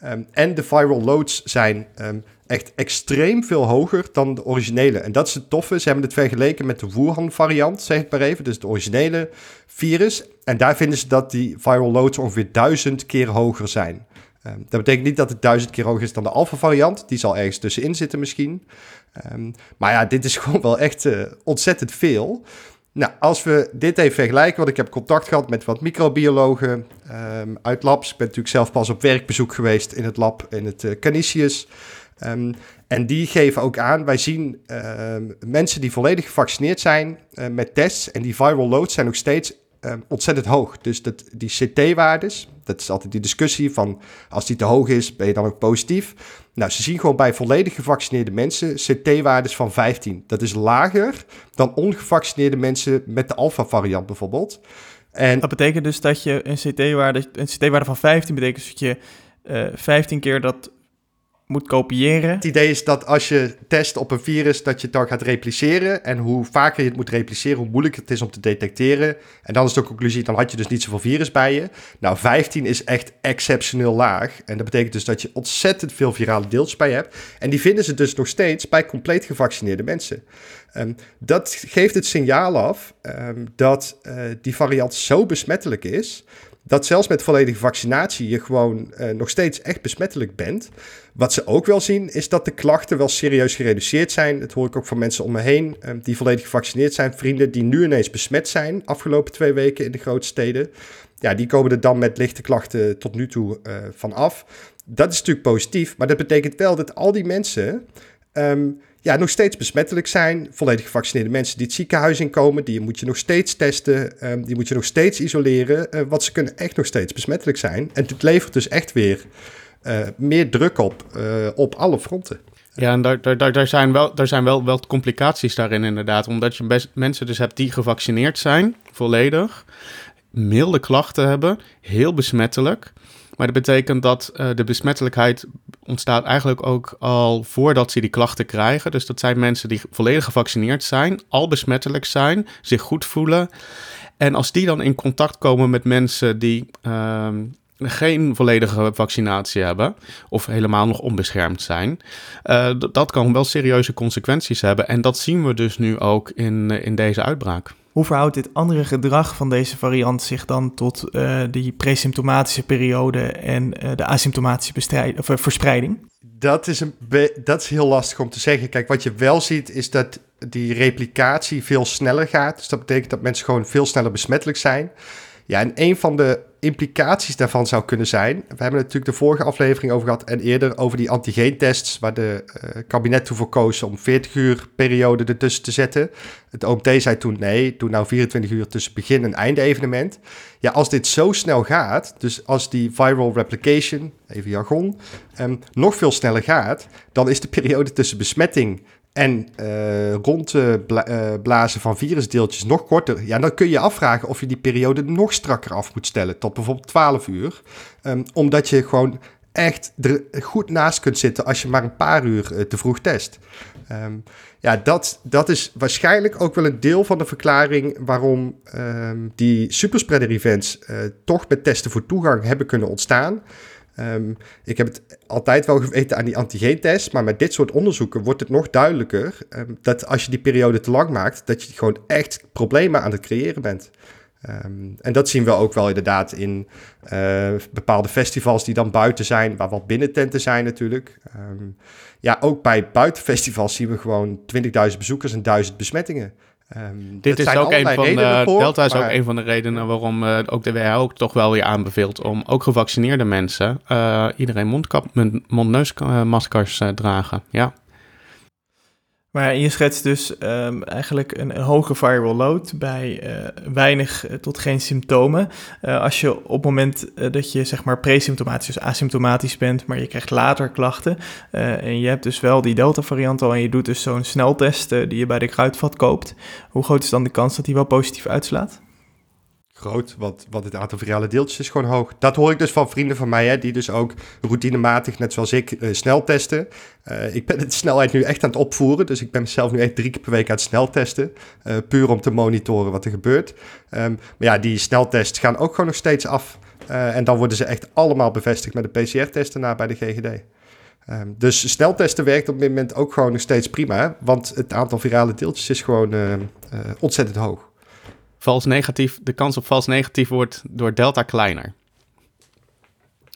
Um, en de viral loads zijn um, echt extreem veel hoger dan de originele. En dat is het toffe. Ze hebben het vergeleken met de Wuhan-variant, zeg ik maar even. Dus de originele virus. En daar vinden ze dat die viral loads ongeveer duizend keer hoger zijn. Dat betekent niet dat het duizend keer hoger is dan de alpha-variant. Die zal ergens tussenin zitten misschien. Maar ja, dit is [laughs] gewoon wel echt uh, ontzettend veel. Nou, als we dit even vergelijken, want ik heb contact gehad met wat microbiologen um, uit labs. Ik ben natuurlijk zelf pas op werkbezoek geweest in het lab in het uh, Canisius. Um, en die geven ook aan, wij zien uh, mensen die volledig gevaccineerd zijn uh, met tests en die viral loads zijn nog steeds ontzettend hoog. Dus dat, die CT-waardes, dat is altijd die discussie van als die te hoog is, ben je dan ook positief. Nou, ze zien gewoon bij volledig gevaccineerde mensen CT-waardes van 15. Dat is lager dan ongevaccineerde mensen met de alpha-variant bijvoorbeeld. En dat betekent dus dat je een CT-waarde, een CT-waarde van 15 betekent dus dat je uh, 15 keer dat moet kopiëren. Het idee is dat als je test op een virus, dat je het dan gaat repliceren. En hoe vaker je het moet repliceren, hoe moeilijker het is om te detecteren. En dan is de conclusie, dan had je dus niet zoveel virus bij je. Nou, 15 is echt exceptioneel laag. En dat betekent dus dat je ontzettend veel virale deeltjes bij je hebt. En die vinden ze dus nog steeds bij compleet gevaccineerde mensen. Um, dat geeft het signaal af um, dat uh, die variant zo besmettelijk is dat zelfs met volledige vaccinatie je gewoon uh, nog steeds echt besmettelijk bent. Wat ze ook wel zien, is dat de klachten wel serieus gereduceerd zijn. Dat hoor ik ook van mensen om me heen uh, die volledig gevaccineerd zijn. Vrienden die nu ineens besmet zijn, afgelopen twee weken in de grote steden. Ja, die komen er dan met lichte klachten tot nu toe uh, van af. Dat is natuurlijk positief, maar dat betekent wel dat al die mensen um, ja, nog steeds besmettelijk zijn. Volledig gevaccineerde mensen die het ziekenhuis inkomen, die moet je nog steeds testen, um, die moet je nog steeds isoleren. Uh, want ze kunnen echt nog steeds besmettelijk zijn. En het levert dus echt weer uh, meer druk op uh, op alle fronten. Ja, en daar, daar, daar, zijn, wel, daar zijn wel, wel complicaties daarin inderdaad. Omdat je best, mensen dus hebt die gevaccineerd zijn, volledig, milde klachten hebben, heel besmettelijk. Maar dat betekent dat uh, de besmettelijkheid ontstaat eigenlijk ook al voordat ze die klachten krijgen. Dus dat zijn mensen die volledig gevaccineerd zijn, al besmettelijk zijn, zich goed voelen. En als die dan in contact komen met mensen die uh, geen volledige vaccinatie hebben of helemaal nog onbeschermd zijn, uh, dat kan wel serieuze consequenties hebben. En dat zien we dus nu ook in, in deze uitbraak. Hoe verhoudt dit andere gedrag van deze variant zich dan tot uh, die presymptomatische periode en uh, de asymptomatische of, uh, verspreiding? Dat is, een dat is heel lastig om te zeggen. Kijk, wat je wel ziet is dat die replicatie veel sneller gaat. Dus dat betekent dat mensen gewoon veel sneller besmettelijk zijn. Ja, en een van de implicaties daarvan zou kunnen zijn. We hebben natuurlijk de vorige aflevering over gehad en eerder over die antigeentests, waar de uh, kabinet toe voor koos om 40 uur periode ertussen te zetten. Het OMT zei toen nee, doe nou 24 uur tussen begin en einde evenement. Ja, als dit zo snel gaat, dus als die viral replication, even jargon, um, nog veel sneller gaat, dan is de periode tussen besmetting en uh, rondblazen uh, van virusdeeltjes nog korter, ja, dan kun je afvragen of je die periode nog strakker af moet stellen, tot bijvoorbeeld 12 uur. Um, omdat je gewoon echt er goed naast kunt zitten als je maar een paar uur te vroeg test. Ehm, ja, dat, dat is waarschijnlijk ook wel een deel van de verklaring waarom ehm, die superspreader events toch met testen voor toegang hebben kunnen ontstaan. Ehm, ik heb het altijd wel geweten aan die antigeentest, maar met dit soort onderzoeken wordt het nog duidelijker ehm, dat als je die periode te lang maakt, dat je gewoon echt problemen aan het creëren bent. Ehm, en dat zien we ook wel inderdaad in uh, bepaalde festivals die dan buiten zijn, waar wat binnententen zijn natuurlijk. ja, ook bij buitenfestivals zien we gewoon 20.000 bezoekers en 1000 besmettingen. Um, Dit is ook een van de, Delta is ook een van de redenen waarom uh, ook de WHO toch wel weer aanbeveelt om ook gevaccineerde mensen uh, iedereen mondkap, mondneusmaskers uh, dragen. Ja. Maar je schetst dus um, eigenlijk een, hoge viral load bij uh, weinig tot geen symptomen. Uh, als je op het moment dat je zeg maar presymptomatisch, dus asymptomatisch bent, maar je krijgt later klachten en je hebt dus wel die delta variant al en je doet dus zo'n sneltest die je bij de kruidvat koopt. Hoe groot is dan de kans dat die wel positief uitslaat? Groot, want, want het aantal virale deeltjes is gewoon hoog. Dat hoor ik dus van vrienden van mij, hè, die dus ook routinematig, net zoals ik, uh, snel testen. Uh, ik ben de [laughs] snelheid nu echt aan het opvoeren, dus ik ben mezelf nu echt drie keer per week aan het snel testen. Uh, puur om te monitoren wat er gebeurt. Um, maar ja, die sneltests gaan ook gewoon nog steeds af. en dan worden ze echt allemaal bevestigd met de PCR-test daarna bij de GGD. Um, dus sneltesten werkt op dit moment ook gewoon nog steeds prima, want het aantal virale deeltjes is gewoon ontzettend hoog vals negatief, de kans op vals negatief wordt door delta kleiner.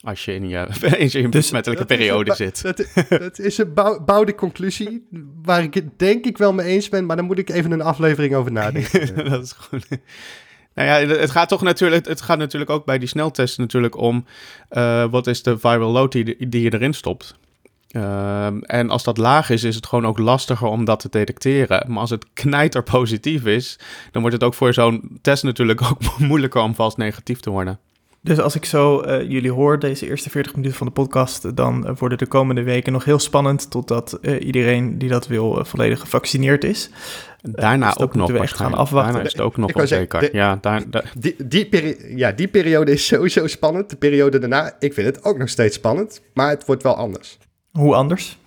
Als je in je, [laughs] in je dus besmettelijke periode zit. Dat, dat, is een bouwde conclusie waar ik het denk ik wel mee eens ben, maar dan moet ik even een aflevering over nadenken. [laughs] dat is goed. Nou ja, het gaat toch natuurlijk, het gaat natuurlijk ook bij die sneltesten natuurlijk om uh, wat is de viral load die, die je erin stopt. Ehm, en als dat laag is, is het gewoon ook lastiger om dat te detecteren. Maar als het knijter positief is, dan wordt het ook voor zo'n test natuurlijk [laughs] ook moeilijker om vals negatief te worden. Dus als ik zo uh, jullie hoor, deze eerste 40 minuten van de podcast, dan uh, worden de komende weken nog heel spannend totdat uh, iedereen die dat wil volledig gevaccineerd is. Daarna dus ook nog gaan afwachten. Daarna is het ook nog onzeker. Ja, daar, Die, die, ja, die periode is sowieso spannend. De periode daarna, ik vind het ook nog steeds spannend, maar het wordt wel anders. Hoe anders?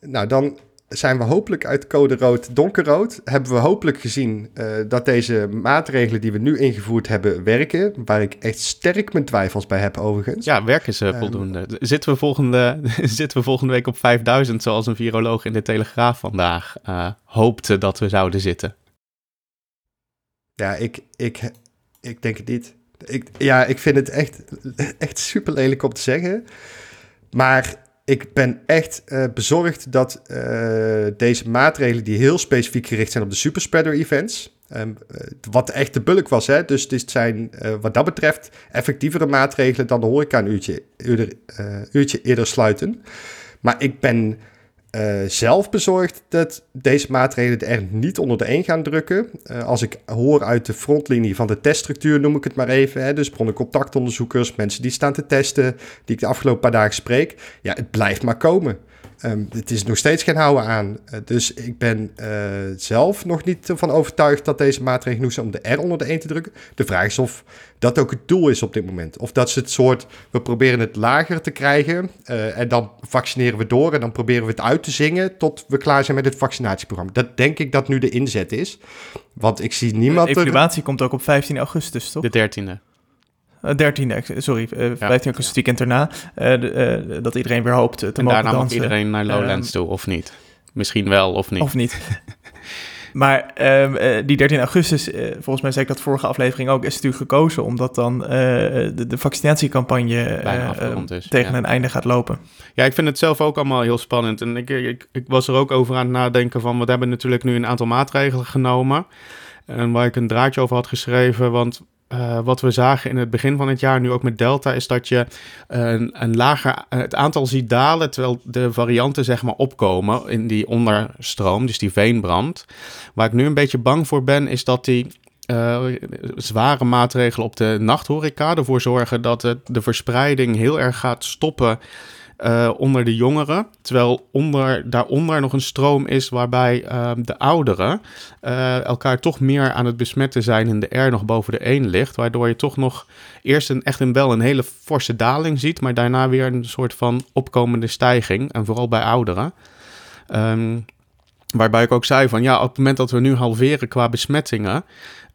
Nou, dan zijn we hopelijk uit code rood donkerrood. Hebben we hopelijk gezien uh, dat deze maatregelen die we nu ingevoerd hebben werken. Waar ik echt sterk mijn twijfels bij heb overigens. Ja, werken ze um, voldoende. Zitten we, volgende, [laughs] zitten we volgende week op 5000 zoals een viroloog in de Telegraaf vandaag uh, hoopte dat we zouden zitten? Ja, ik, ik, ik denk het niet. Ik, ja, ik vind het echt, echt super lelijk om te zeggen. Maar ik ben echt uh, bezorgd dat uh, deze maatregelen, die heel specifiek gericht zijn op de superspreader events, um, wat echt de bulk was, hè? dus dit zijn wat dat betreft effectievere maatregelen dan de horeca een uurtje uurtje eerder sluiten. Maar ik ben uh, zelf bezorgd dat deze maatregelen er niet onder de een gaan drukken. Uh, als ik hoor uit de frontlinie van de teststructuur, noem ik het maar even. Hè, dus bronnencontactonderzoekers, mensen die staan te testen, die ik de afgelopen paar dagen spreek. Ja, het blijft maar komen. Um, het is nog steeds geen houden aan. Uh, dus ik ben uh, zelf nog niet van overtuigd dat deze maatregelen genoeg zijn om de R onder de 1 te drukken. De vraag is of dat ook het doel is op dit moment. Of dat ze het soort, we proberen het lager te krijgen uh, en dan vaccineren we door en dan proberen we het uit te zingen tot we klaar zijn met het vaccinatieprogramma. Dat denk ik dat nu de inzet is. Want ik zie niemand... De evaluatie komt ook op 15 augustus, toch? De 13e. 13e, eh, sorry, uh, 15 augustus weekend erna. Uh, dat iedereen weer hoopt te en mogen daarna mag iedereen naar Lowlands toe, of niet? Misschien wel, of niet? Of niet. [laughs] maar um, die 13 augustus, volgens mij zei ik dat vorige aflevering ook, is natuurlijk gekozen omdat dan de, de, vaccinatiecampagne is, tegen ja. een einde gaat lopen. Ja, ik vind het zelf ook allemaal heel spannend. En ik, ik, ik was er ook over aan het nadenken van, we hebben natuurlijk nu een aantal maatregelen genomen. En waar ik een draadje over had geschreven, want uh, wat we zagen in het begin van het jaar, nu ook met Delta, is dat je een, een lager het aantal ziet dalen, terwijl de varianten zeg maar opkomen in die onderstroom, dus die veenbrand. Waar ik nu een beetje bang voor ben, is dat die uh, zware maatregelen op de nachthoreca ervoor zorgen dat de verspreiding heel erg gaat stoppen uh, onder de jongeren. Terwijl onder, daaronder nog een stroom is waarbij uh, de ouderen uh, elkaar toch meer aan het besmetten zijn en de R nog boven de 1 ligt. Waardoor je toch nog eerst een, echt een, wel een hele forse daling ziet, maar daarna weer een soort van opkomende stijging. En vooral bij ouderen. Um, waarbij ik ook zei van ja, op het moment dat we nu halveren qua besmettingen,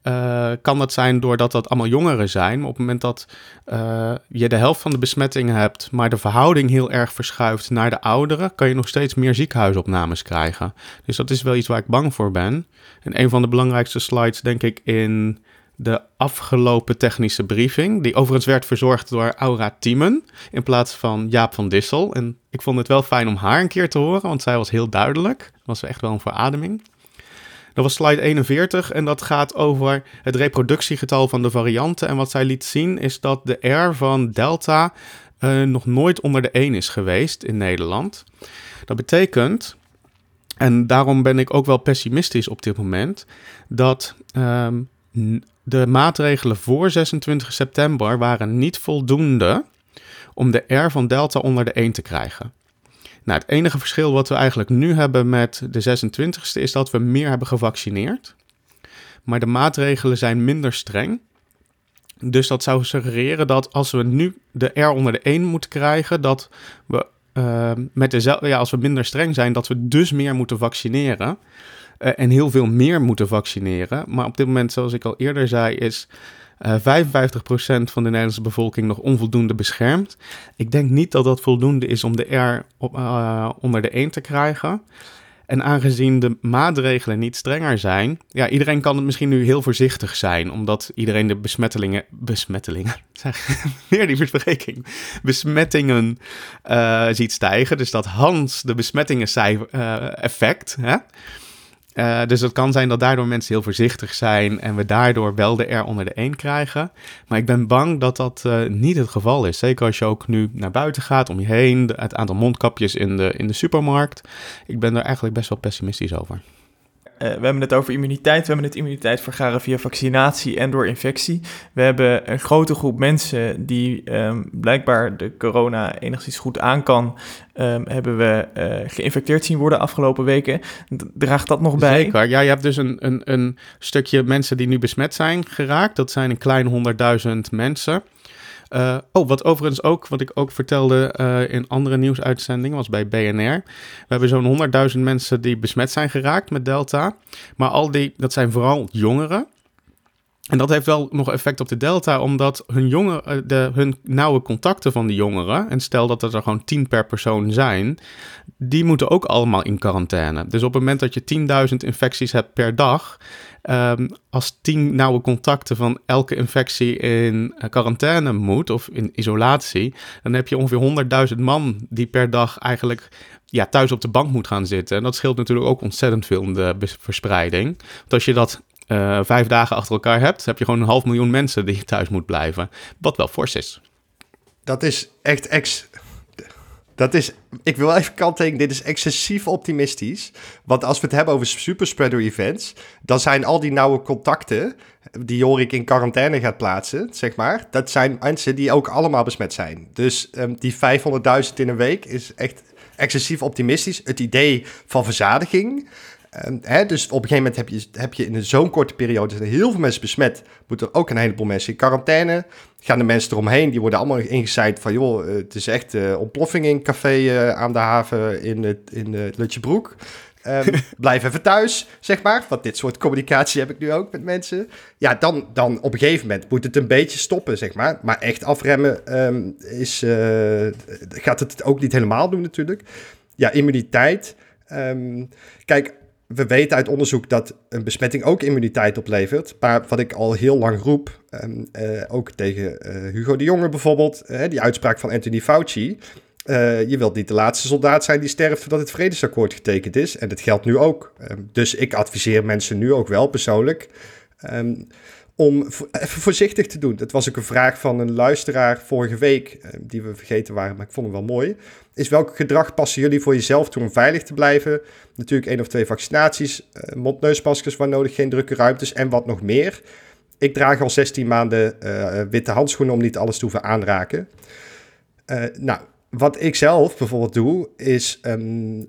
uh, kan dat zijn doordat dat allemaal jongeren zijn. Maar op het moment dat uh, je de helft van de besmettingen hebt, maar de verhouding heel erg verschuift naar de ouderen, kan je nog steeds meer ziekenhuisopnames krijgen. Dus dat is wel iets waar ik bang voor ben. En een van de belangrijkste slides, denk ik, in de afgelopen technische briefing, die overigens werd verzorgd door Aura Tiemen in plaats van Jaap van Dissel. En ik vond het wel fijn om haar een keer te horen, want zij was heel duidelijk. Was echt wel een verademing. Dat was slide 41 en dat gaat over het reproductiegetal van de varianten. En wat zij liet zien is dat de R van Delta uh, nog nooit onder de 1 is geweest in Nederland. Dat betekent, en daarom ben ik ook wel pessimistisch op dit moment, dat um, de maatregelen voor 26 september waren niet voldoende om de R van Delta onder de 1 te krijgen. Nou, het enige verschil wat we eigenlijk nu hebben met de 26e is dat we meer hebben gevaccineerd. Maar de maatregelen zijn minder streng. Dus dat zou suggereren dat als we nu de R onder de 1 moeten krijgen, dat we uh, met dezelfde, ja, als we minder streng zijn, dat we dus meer moeten vaccineren. Uh, en heel veel meer moeten vaccineren. Maar op dit moment, zoals ik al eerder zei, is uh, eh, 55% van de Nederlandse bevolking nog onvoldoende beschermd. Ik denk niet dat dat voldoende is om de R op, uh, onder de 1 te krijgen. En aangezien de maatregelen niet strenger zijn, ja, iedereen kan het misschien nu heel voorzichtig zijn, omdat iedereen de besmettelingen, besmettelingen, [laughs] zeg, meer die verspreking, besmettingen ziet stijgen. Dus dat Hans de besmettingen effect, hè, uh, dus het kan zijn dat daardoor mensen heel voorzichtig zijn en we daardoor wel de R onder de 1 krijgen. Maar ik ben bang dat dat uh, niet het geval is. Zeker als je ook nu naar buiten gaat, om je heen, het aantal mondkapjes in de, in de supermarkt. Ik ben daar eigenlijk best wel pessimistisch over. Uh, we hebben het over immuniteit. We hebben het immuniteit vergaren via vaccinatie en door infectie. We hebben een grote groep mensen die um, blijkbaar de corona enigszins goed aan kan, um, hebben we uh, geïnfecteerd zien worden afgelopen weken. Draagt dat nog bij? Zeker. Ja, je hebt dus een, een, een stukje mensen die nu besmet zijn geraakt. Dat zijn een klein 100.000 mensen. Uh, oh, wat overigens ook, wat ik ook vertelde uh, in andere nieuwsuitzendingen, was bij BNR. We hebben zo'n 100.000 mensen die besmet zijn geraakt met Delta. Maar al die, dat zijn vooral jongeren. En dat heeft wel nog effect op de Delta, omdat hun, jongen, eh, de, hun nauwe contacten van de jongeren, en stel dat er gewoon 10 per persoon zijn, die moeten ook allemaal in quarantaine. Dus op het moment dat je 10.000 infecties hebt per dag, um, als 10 nauwe contacten van elke infectie in eh, quarantaine moet of in isolatie, dan heb je ongeveer 100.000 man die per dag eigenlijk ja, thuis op de bank moet gaan zitten. En dat scheelt natuurlijk ook ontzettend veel in de verspreiding. Want als je dat uh, vijf dagen achter elkaar hebt, heb je gewoon een half miljoen mensen die thuis moet blijven. Wat wel fors is. Dat is echt ex. Dat is, ik wil even kanttekenen, dit is excessief optimistisch. Want als we het hebben over superspreader events, dan zijn al die nauwe contacten die Jorik in quarantaine gaat plaatsen, zeg maar, dat zijn mensen die ook allemaal besmet zijn. Dus um, die 500.000 in een week is echt excessief optimistisch. Het idee van verzadiging Ehm, hè, dus op een gegeven moment heb je, heb je in zo'n korte periode zijn heel veel mensen besmet. Moeten er ook een heleboel mensen in quarantaine. Gaan de mensen eromheen, die worden allemaal ingezaaid van... joh, eh, het is echt uh, ontploffing in café uh, aan de haven in, het, in uh, Lutjebroek. Um, [laughs] blijf even thuis, zeg maar. Want dit soort communicatie heb ik nu ook met mensen. Ja, dan, dan op een gegeven moment moet het een beetje stoppen, zeg maar. Maar echt afremmen um, is, gaat het ook niet helemaal doen natuurlijk. Ja, immuniteit. Um, kijk, we weten uit onderzoek dat een besmetting ook immuniteit oplevert. Maar wat ik al heel lang roep, um, uh, ook tegen uh, Hugo de Jonge bijvoorbeeld, uh, die uitspraak van Anthony Fauci. je wilt niet de laatste soldaat zijn die sterft voordat het vredesakkoord getekend is. En dat geldt nu ook. Um, dus ik adviseer mensen nu ook wel persoonlijk. Um, om even voorzichtig te doen. Dat was ook een vraag van een luisteraar vorige week, die we vergeten waren, maar ik vond hem wel mooi is welk gedrag passen jullie voor jezelf toe om veilig te blijven? Natuurlijk één of twee vaccinaties, uh, mondneusmaskers waar nodig, geen drukke ruimtes en wat nog meer. Ik draag al 16 maanden uh, witte handschoenen om niet alles te hoeven aanraken. Uh, nou, wat ik zelf bijvoorbeeld doe, is um,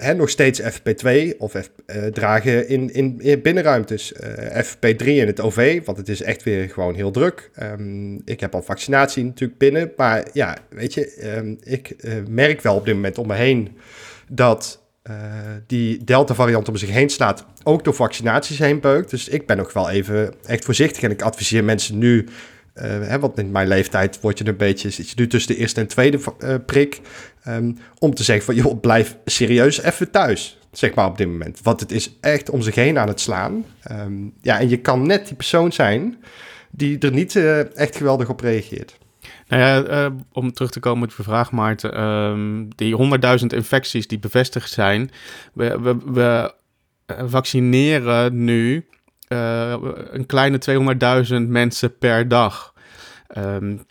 uh, nog steeds FP2 of uh, dragen in, in, in binnenruimtes. Uh, FP3 in het OV, want het is echt weer gewoon heel druk. Um, ik heb al vaccinatie natuurlijk binnen, maar ja, weet je, um, ik merk wel op dit moment om me heen dat die Delta-variant om zich heen slaat, ook door vaccinaties heen beukt. Dus ik ben nog wel even echt voorzichtig en ik adviseer mensen nu hè, want in mijn leeftijd word je een beetje, zit je nu tussen de eerste en tweede uh, prik, um, om te zeggen van, joh, blijf serieus even thuis, zeg maar op dit moment. Want het is echt om zich heen aan het slaan. Um, ja, en je kan net die persoon zijn die er niet uh, echt geweldig op reageert. Nou ja, om terug te komen op je vraag, Maarten. Um, die 100.000 infecties die bevestigd zijn, we, we, vaccineren nu een kleine 200.000 mensen per dag. Um,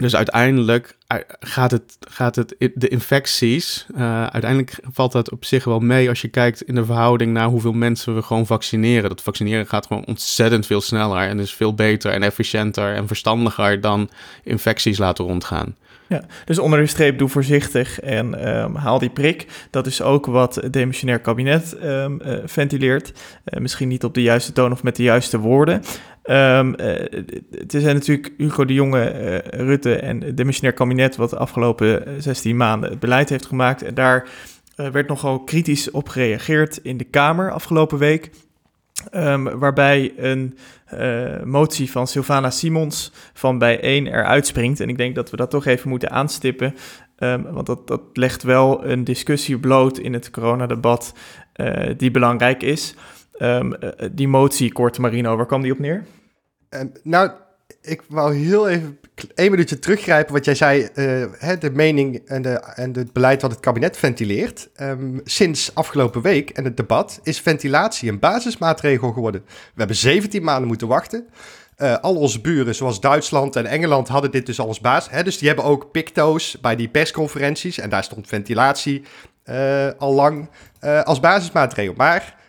dus uiteindelijk eh, gaat het, gaat het de infecties, uh, uiteindelijk valt dat op zich wel mee als je kijkt in de verhouding naar hoeveel mensen we gewoon vaccineren. Dat vaccineren gaat gewoon ontzettend veel sneller en is veel beter en efficiënter en verstandiger dan infecties laten rondgaan. Ja, dus onder de streep doe voorzichtig en um, haal die prik. Dat is ook wat het demissionair kabinet um, uh, ventileert. Uh, misschien niet op de juiste toon of met de juiste woorden. Um, het zijn natuurlijk Hugo de Jonge, Rutte en het demissionair kabinet... wat de afgelopen 16 maanden het beleid heeft gemaakt. En daar werd nogal kritisch op gereageerd in de Kamer afgelopen week... Um, waarbij een uh, motie van Sylvana Simons van Bijeen eruit springt. En ik denk dat we dat toch even moeten aanstippen. Um, want dat, dat legt wel een discussie bloot in het coronadebat uh, die belangrijk is. Um, uh, die motie, kort Marino, waar kwam die op neer? nou, ik wou heel even één minuutje teruggrijpen wat jij zei. Hè, de mening en, de, en het beleid wat het kabinet ventileert. Um, sinds afgelopen week en het debat is ventilatie een basismaatregel geworden. We hebben 17 maanden moeten wachten. Uh, al onze buren, zoals Duitsland en Engeland, hadden dit dus al als basis. Hè, dus die hebben ook picto's bij die persconferenties. En daar stond ventilatie uh, al lang als basismaatregel. Maar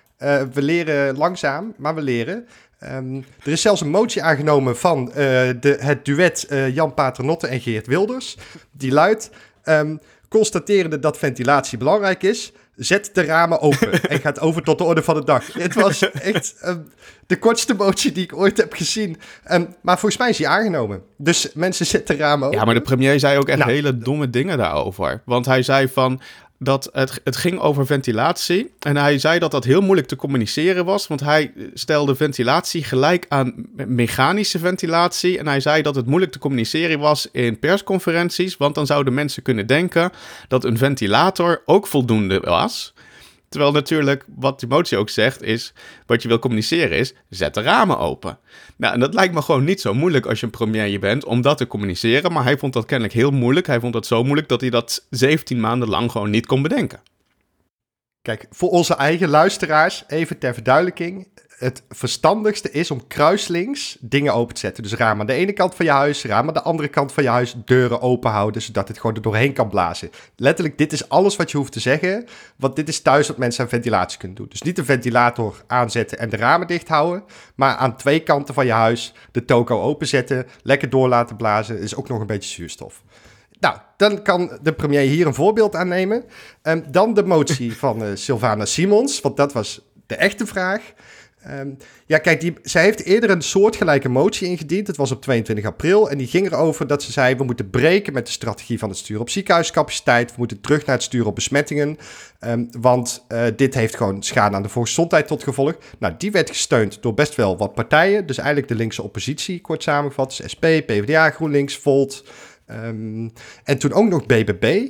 we leren langzaam, maar we leren. Um, er is zelfs een motie aangenomen van uh, de, het duet uh, Jan Paternotte en Geert Wilders. Die luidt, um, constaterende dat ventilatie belangrijk is, zet de ramen open en gaat over tot de orde van de dag. Het was echt um, de kortste motie die ik ooit heb gezien. maar volgens mij is die aangenomen. Dus mensen zetten de ramen open. Ja, maar de premier zei ook echt nou, hele domme dingen daarover. Want hij zei van, dat het, het ging over ventilatie. En hij zei dat dat heel moeilijk te communiceren was, want hij stelde ventilatie gelijk aan mechanische ventilatie. En hij zei dat het moeilijk te communiceren was in persconferenties, want dan zouden mensen kunnen denken dat een ventilator ook voldoende was. Terwijl natuurlijk, wat die motie ook zegt, is wat je wil communiceren is, zet de ramen open. Nou, en dat lijkt me gewoon niet zo moeilijk als je een premier bent om dat te communiceren. Maar hij vond dat kennelijk heel moeilijk. Hij vond dat zo moeilijk dat hij dat 17 maanden lang gewoon niet kon bedenken. Kijk, voor onze eigen luisteraars, even ter verduidelijking het verstandigste is om kruislinks dingen open te zetten. Dus raam aan de ene kant van je huis, raam aan de andere kant van je huis, deuren open houden, zodat het gewoon er doorheen kan blazen. Letterlijk, dit is alles wat je hoeft te zeggen, want dit is thuis wat mensen aan ventilatie kunnen doen. Dus niet de ventilator aanzetten en de ramen dicht houden, maar aan twee kanten van je huis de toko openzetten, lekker door laten blazen, is ook nog een beetje zuurstof. Nou, dan kan de premier hier een voorbeeld aan nemen. Um, dan de motie [laughs] van uh, Sylvana Simons, want dat was de echte vraag. Um, ja, kijk, die, zij heeft eerder een soortgelijke motie ingediend. Het was op 22 april. En die ging erover dat ze zei: we moeten breken met de strategie van het sturen op ziekenhuiscapaciteit. We moeten terug naar het sturen op besmettingen. Um, want uh, dit heeft gewoon schade aan de volksgezondheid tot gevolg. Nou, die werd gesteund door best wel wat partijen. Dus eigenlijk de linkse oppositie, kort samengevat. Dus SP, PvdA, GroenLinks, Volt. Um, en toen ook nog BBB.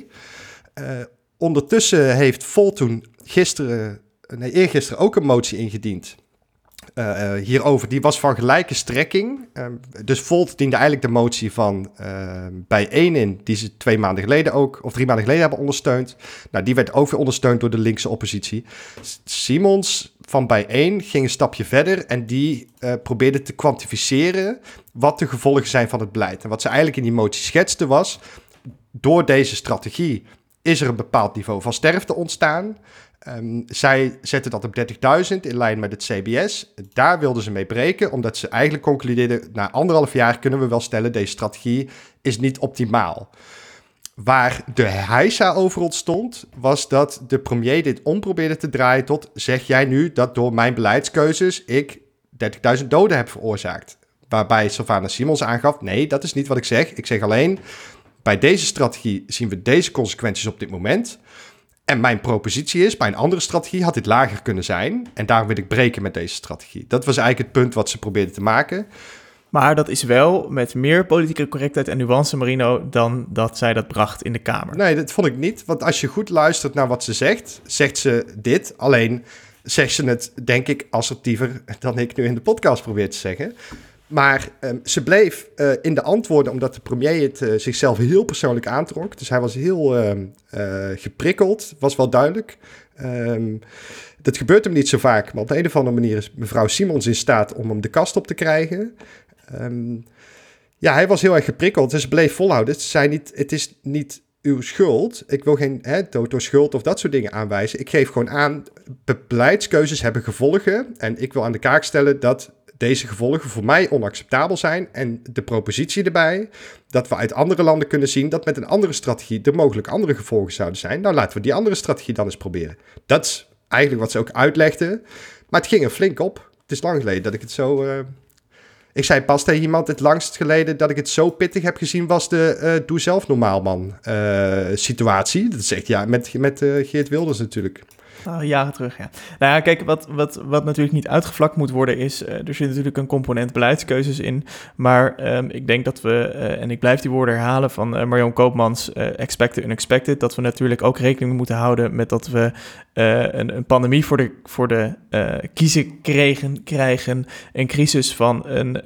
Uh, ondertussen heeft Volt toen gisteren, nee, eergisteren ook een motie ingediend. Uh, hierover, die was van gelijke strekking. Uh, dus Volt diende eigenlijk de motie van uh, bij één in, die ze twee maanden geleden ook, of drie maanden geleden hebben ondersteund. Nou, die werd ook weer ondersteund door de linkse oppositie. Simons van bij één ging een stapje verder en die probeerde te kwantificeren wat de gevolgen zijn van het beleid. En wat ze eigenlijk in die motie schetste was, door deze strategie is er een bepaald niveau van sterfte ontstaan. Um, zij zetten dat op 30.000 in lijn met het CBS. Daar wilden ze mee breken, omdat ze eigenlijk concludeerden... na anderhalf jaar kunnen we wel stellen, deze strategie is niet optimaal. waar de heisa over ontstond, was dat de premier dit om probeerde te draaien tot... zeg jij nu dat door mijn beleidskeuzes ik 30.000 doden heb veroorzaakt? Waarbij Sylvana Simons aangaf, nee, dat is niet wat ik zeg. Ik zeg alleen, bij deze strategie zien we deze consequenties op dit moment... En mijn propositie is, bij een andere strategie had dit lager kunnen zijn. En daarom wil ik breken met deze strategie. Dat was eigenlijk het punt wat ze probeerden te maken. Maar dat is wel met meer politieke correctheid en nuance, Marino, dan dat zij dat bracht in de Kamer. Nee, dat vond ik niet. Want als je goed luistert naar wat ze zegt, zegt ze dit. Alleen zegt ze het, denk ik, assertiever dan ik nu in de podcast probeer te zeggen. Maar um, ze bleef uh, in de antwoorden, omdat de premier het uh, zichzelf heel persoonlijk aantrok. Dus hij was heel uh, geprikkeld, was wel duidelijk. Um, dat gebeurt hem niet zo vaak, maar op de een of andere manier is mevrouw Simons in staat om hem de kast op te krijgen. Ja, hij was heel erg geprikkeld, dus bleef volhouden. Het, zei niet, het is niet uw schuld. Ik wil geen hè, dood door schuld of dat soort dingen aanwijzen. Ik geef gewoon aan, beleidskeuzes hebben gevolgen. En ik wil aan de kaak stellen dat deze gevolgen voor mij onacceptabel zijn. En de propositie erbij dat we uit andere landen kunnen zien dat met een andere strategie er mogelijk andere gevolgen zouden zijn. Nou, laten we die andere strategie dan eens proberen. Dat is eigenlijk wat ze ook uitlegden. Maar het ging er flink op. Het is lang geleden dat ik het zo. Uh... Ik zei pas tegen iemand het langst geleden dat ik het zo pittig heb gezien was de uh, doe zelf normaal man uh, situatie. Dat zegt ja met, met Geert Wilders natuurlijk. Oh, jaren terug, ja. Nou ja, kijk, wat, wat, wat natuurlijk niet uitgevlakt moet worden is... Uh, er zit natuurlijk een component beleidskeuzes in. Maar um, ik denk dat we, uh, en ik blijf die woorden herhalen van uh, Marion Koopmans... expected unexpected, dat we natuurlijk ook rekening moeten houden... met dat we een, een, pandemie voor de, voor de kiezen kregen, krijgen. Een crisis van een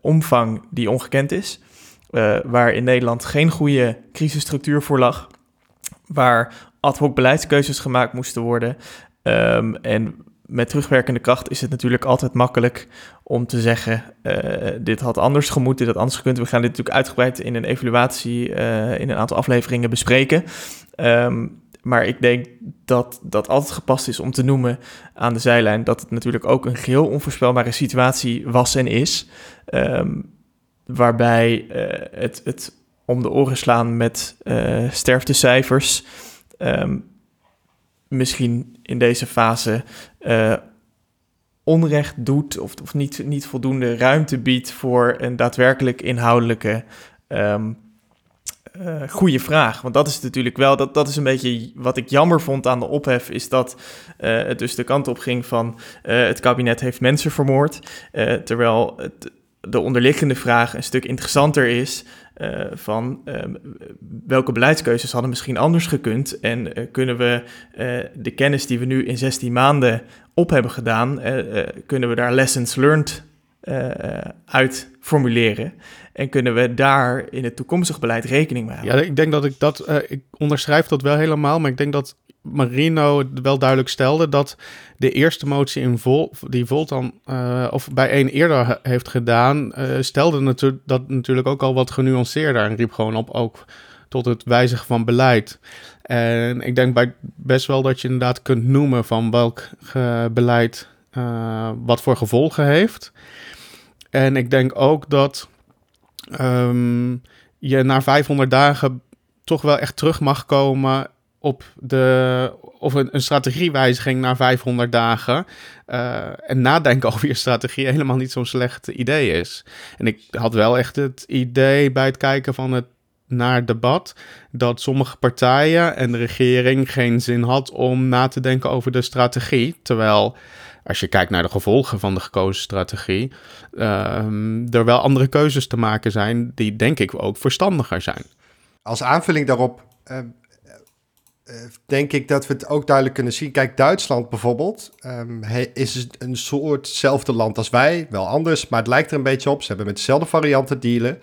omvang die ongekend is. waar in Nederland geen goede crisisstructuur voor lag waar ad hoc beleidskeuzes gemaakt moesten worden. Um, en met terugwerkende kracht is het natuurlijk altijd makkelijk om te zeggen: uh, dit had anders gemoeten, dit had anders gekund. We gaan dit natuurlijk uitgebreid in een evaluatie uh, in een aantal afleveringen bespreken. Um, maar ik denk dat dat altijd gepast is om te noemen aan de zijlijn dat het natuurlijk ook een geheel onvoorspelbare situatie was en is. Um, waarbij uh, het, het om de oren slaan met sterftecijfers um, misschien in deze fase uh, onrecht doet of, of niet, niet voldoende ruimte biedt voor een daadwerkelijk inhoudelijke um, goede vraag. Want dat is natuurlijk wel, dat, dat is een beetje wat ik jammer vond aan de ophef, is dat uh, het dus de kant op ging van het kabinet heeft mensen vermoord, terwijl de onderliggende vraag een stuk interessanter is. Uh, van uh, welke beleidskeuzes hadden misschien anders gekund en uh, kunnen we de kennis die we nu in 16 maanden op hebben gedaan, kunnen we daar lessons learned uit formuleren en kunnen we daar in het toekomstig beleid rekening mee houden? Ja, ik denk dat ik dat, ik onderschrijf dat wel helemaal, maar ik denk dat Marino wel duidelijk stelde dat de eerste motie in Vol, die Volt dan, uh, of bij één eerder heeft gedaan, uh, stelde natu dat natuurlijk ook al wat genuanceerder en riep gewoon op ook tot het wijzigen van beleid. En ik denk bij best wel dat je inderdaad kunt noemen van welk uh, beleid wat voor gevolgen heeft. En ik denk ook dat um, je na 500 dagen toch wel echt terug mag komen op de, of een, een strategiewijziging na 500 dagen. Uh, en nadenken [laughs] over je strategie helemaal niet zo'n slecht idee is. En ik had wel echt het idee bij het kijken van het naar debat dat sommige partijen en de regering geen zin had om na te denken over de strategie. Terwijl als je kijkt naar de gevolgen van de gekozen strategie, uh, er wel andere keuzes te maken zijn die denk ik ook verstandiger zijn. Als aanvulling daarop, uh, denk ik dat we het ook duidelijk kunnen zien. Kijk, Duitsland bijvoorbeeld um, is een soortzelfde land als wij. Wel anders, maar het lijkt er een beetje op. Ze hebben met dezelfde varianten dealen.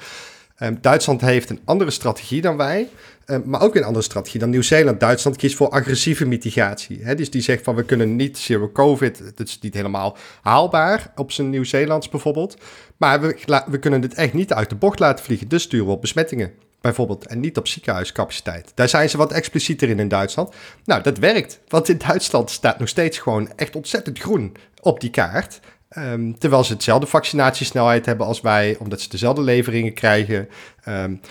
Um, Duitsland heeft een andere strategie dan wij. Um, maar ook een andere strategie dan Nieuw-Zeeland. Duitsland kiest voor agressieve mitigatie. Hè? Dus die zegt van we kunnen niet zero covid. Dat is niet helemaal haalbaar op zijn Nieuw-Zeelands bijvoorbeeld. Maar we, we kunnen het echt niet uit de bocht laten vliegen. Dus sturen we op besmettingen bijvoorbeeld, en niet op ziekenhuiscapaciteit. Daar zijn ze wat explicieter in in Duitsland. Nou, dat werkt, want in Duitsland staat nog steeds gewoon echt ontzettend groen op die kaart. Um, terwijl ze hetzelfde vaccinatiesnelheid hebben als wij, omdat ze dezelfde leveringen krijgen. Um,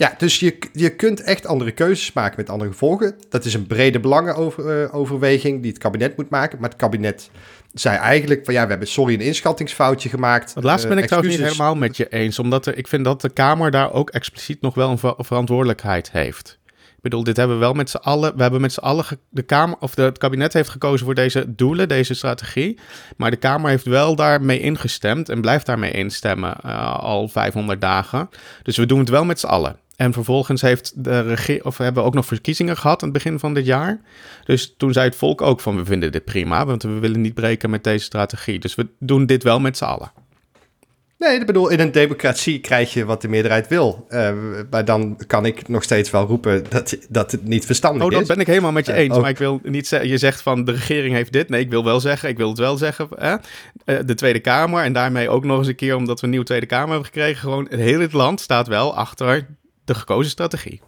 Ja, dus je, je kunt echt andere keuzes maken met andere gevolgen. Dat is een brede belangenoverweging die het kabinet moet maken. Maar het kabinet zei eigenlijk van ja, we hebben sorry een inschattingsfoutje gemaakt. Het laatste ben ik Uh, trouwens niet helemaal met je eens, omdat er, ik vind dat de Kamer daar ook expliciet nog wel een ver- verantwoordelijkheid heeft. Ik bedoel, dit hebben we wel met z'n allen, we hebben met z'n allen, de Kamer, of de, het kabinet heeft gekozen voor deze doelen, deze strategie. Maar de Kamer heeft wel daarmee ingestemd en blijft daarmee instemmen eh, al 500 dagen. Dus we doen het wel met z'n allen. En vervolgens heeft de of hebben we ook nog verkiezingen gehad aan het begin van dit jaar. Dus toen zei het volk ook van we vinden dit prima, want we willen niet breken met deze strategie. Dus we doen dit wel met z'n allen. Nee, ik bedoel, in een democratie krijg je wat de meerderheid wil. Eh, maar dan kan ik nog steeds wel roepen dat, dat het niet verstandig Oh, dat is. ben ik helemaal met je Eh, eens. ook. Maar ik wil niet zeggen, je zegt van de regering heeft dit. Nee, ik wil wel zeggen, ik wil het wel zeggen. Hè? Eh, de Tweede Kamer en daarmee ook nog eens een keer, omdat we een nieuwe Tweede Kamer hebben gekregen. Gewoon het hele land staat wel achter de gekozen strategie.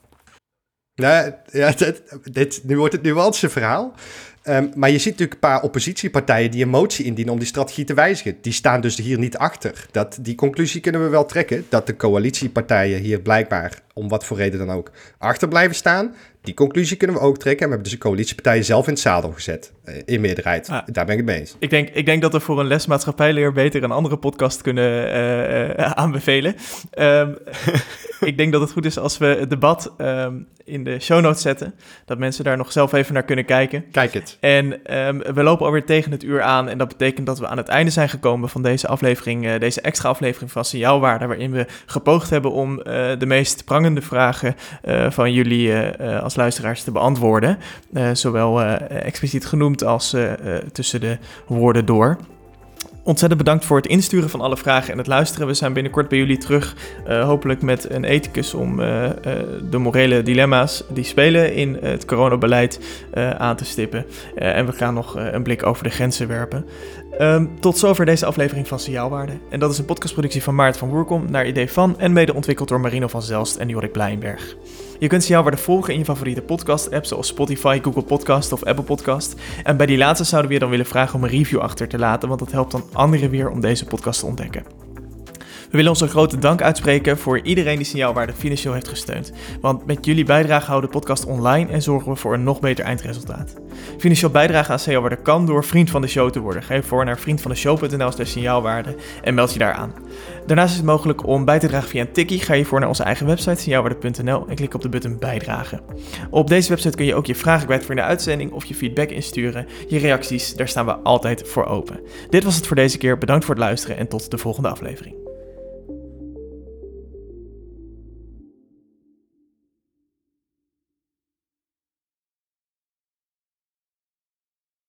Nou, ja, dit, dit, nu wordt het nuanceverhaal. Ehm maar je ziet natuurlijk een paar oppositiepartijen die een motie indienen om die strategie te wijzigen. Die staan dus hier niet achter. Dat, die conclusie kunnen we wel trekken. Dat de coalitiepartijen hier blijkbaar, om wat voor reden dan ook, achter blijven staan. Die conclusie kunnen we ook trekken. En we hebben dus de coalitiepartijen zelf in het zadel gezet. eh, in meerderheid. Ah. Daar ben ik het mee eens. Ik denk, ik denk dat we voor een les maatschappijleer beter een andere podcast kunnen eh, eh, aanbevelen. Ehm, [laughs] ik denk dat het goed is als we het debat ehm, in de show notes zetten. Dat mensen daar nog zelf even naar kunnen kijken. Kijk het. En ehm, we lopen alweer tegen het uur aan. En dat betekent dat we aan het einde zijn gekomen van deze aflevering. deze extra aflevering van Signaalwaarde. Waarin we gepoogd hebben om de meest prangende vragen van jullie eh, luisteraars te beantwoorden. Eh, zowel eh, expliciet genoemd als eh, tussen de woorden door. Ontzettend bedankt voor het insturen van alle vragen en het luisteren. We zijn binnenkort bij jullie terug. hopelijk met een ethicus om de morele dilemma's die spelen in het coronabeleid aan te stippen. En we gaan nog een blik over de grenzen werpen. Ehm, tot zover deze aflevering van Signaalwaarde. En dat is een podcastproductie van Maart van Woerkom naar idee van en mede ontwikkeld door Marino van Zelst en Jorik Blijnberg. Je kunt Signaalwaarde volgen in je favoriete podcast-app zoals Spotify, Google Podcast of Apple Podcast. En bij die laatste zouden we je dan willen vragen om een review achter te laten, want dat helpt dan anderen weer om deze podcast te ontdekken. We willen onze grote dank uitspreken voor iedereen die Signaalwaarde financieel heeft gesteund. Want met jullie bijdrage houden de podcast online en zorgen we voor een nog beter eindresultaat. Financieel bijdragen aan Signaalwaarde kan door vriend van de show te worden. Je voor naar vriendvandeshow.nl slash signaalwaarde en meld je daar aan. Daarnaast is het mogelijk om bij te dragen via een tikkie. Ga je voor naar onze eigen website signaalwaarde.nl en klik op de button bijdragen. Op deze website kun je ook je vragen kwijt voor in de uitzending of je feedback insturen. Je reacties, daar staan we altijd voor open. Dit was het voor deze keer. Bedankt voor het luisteren en tot de volgende aflevering.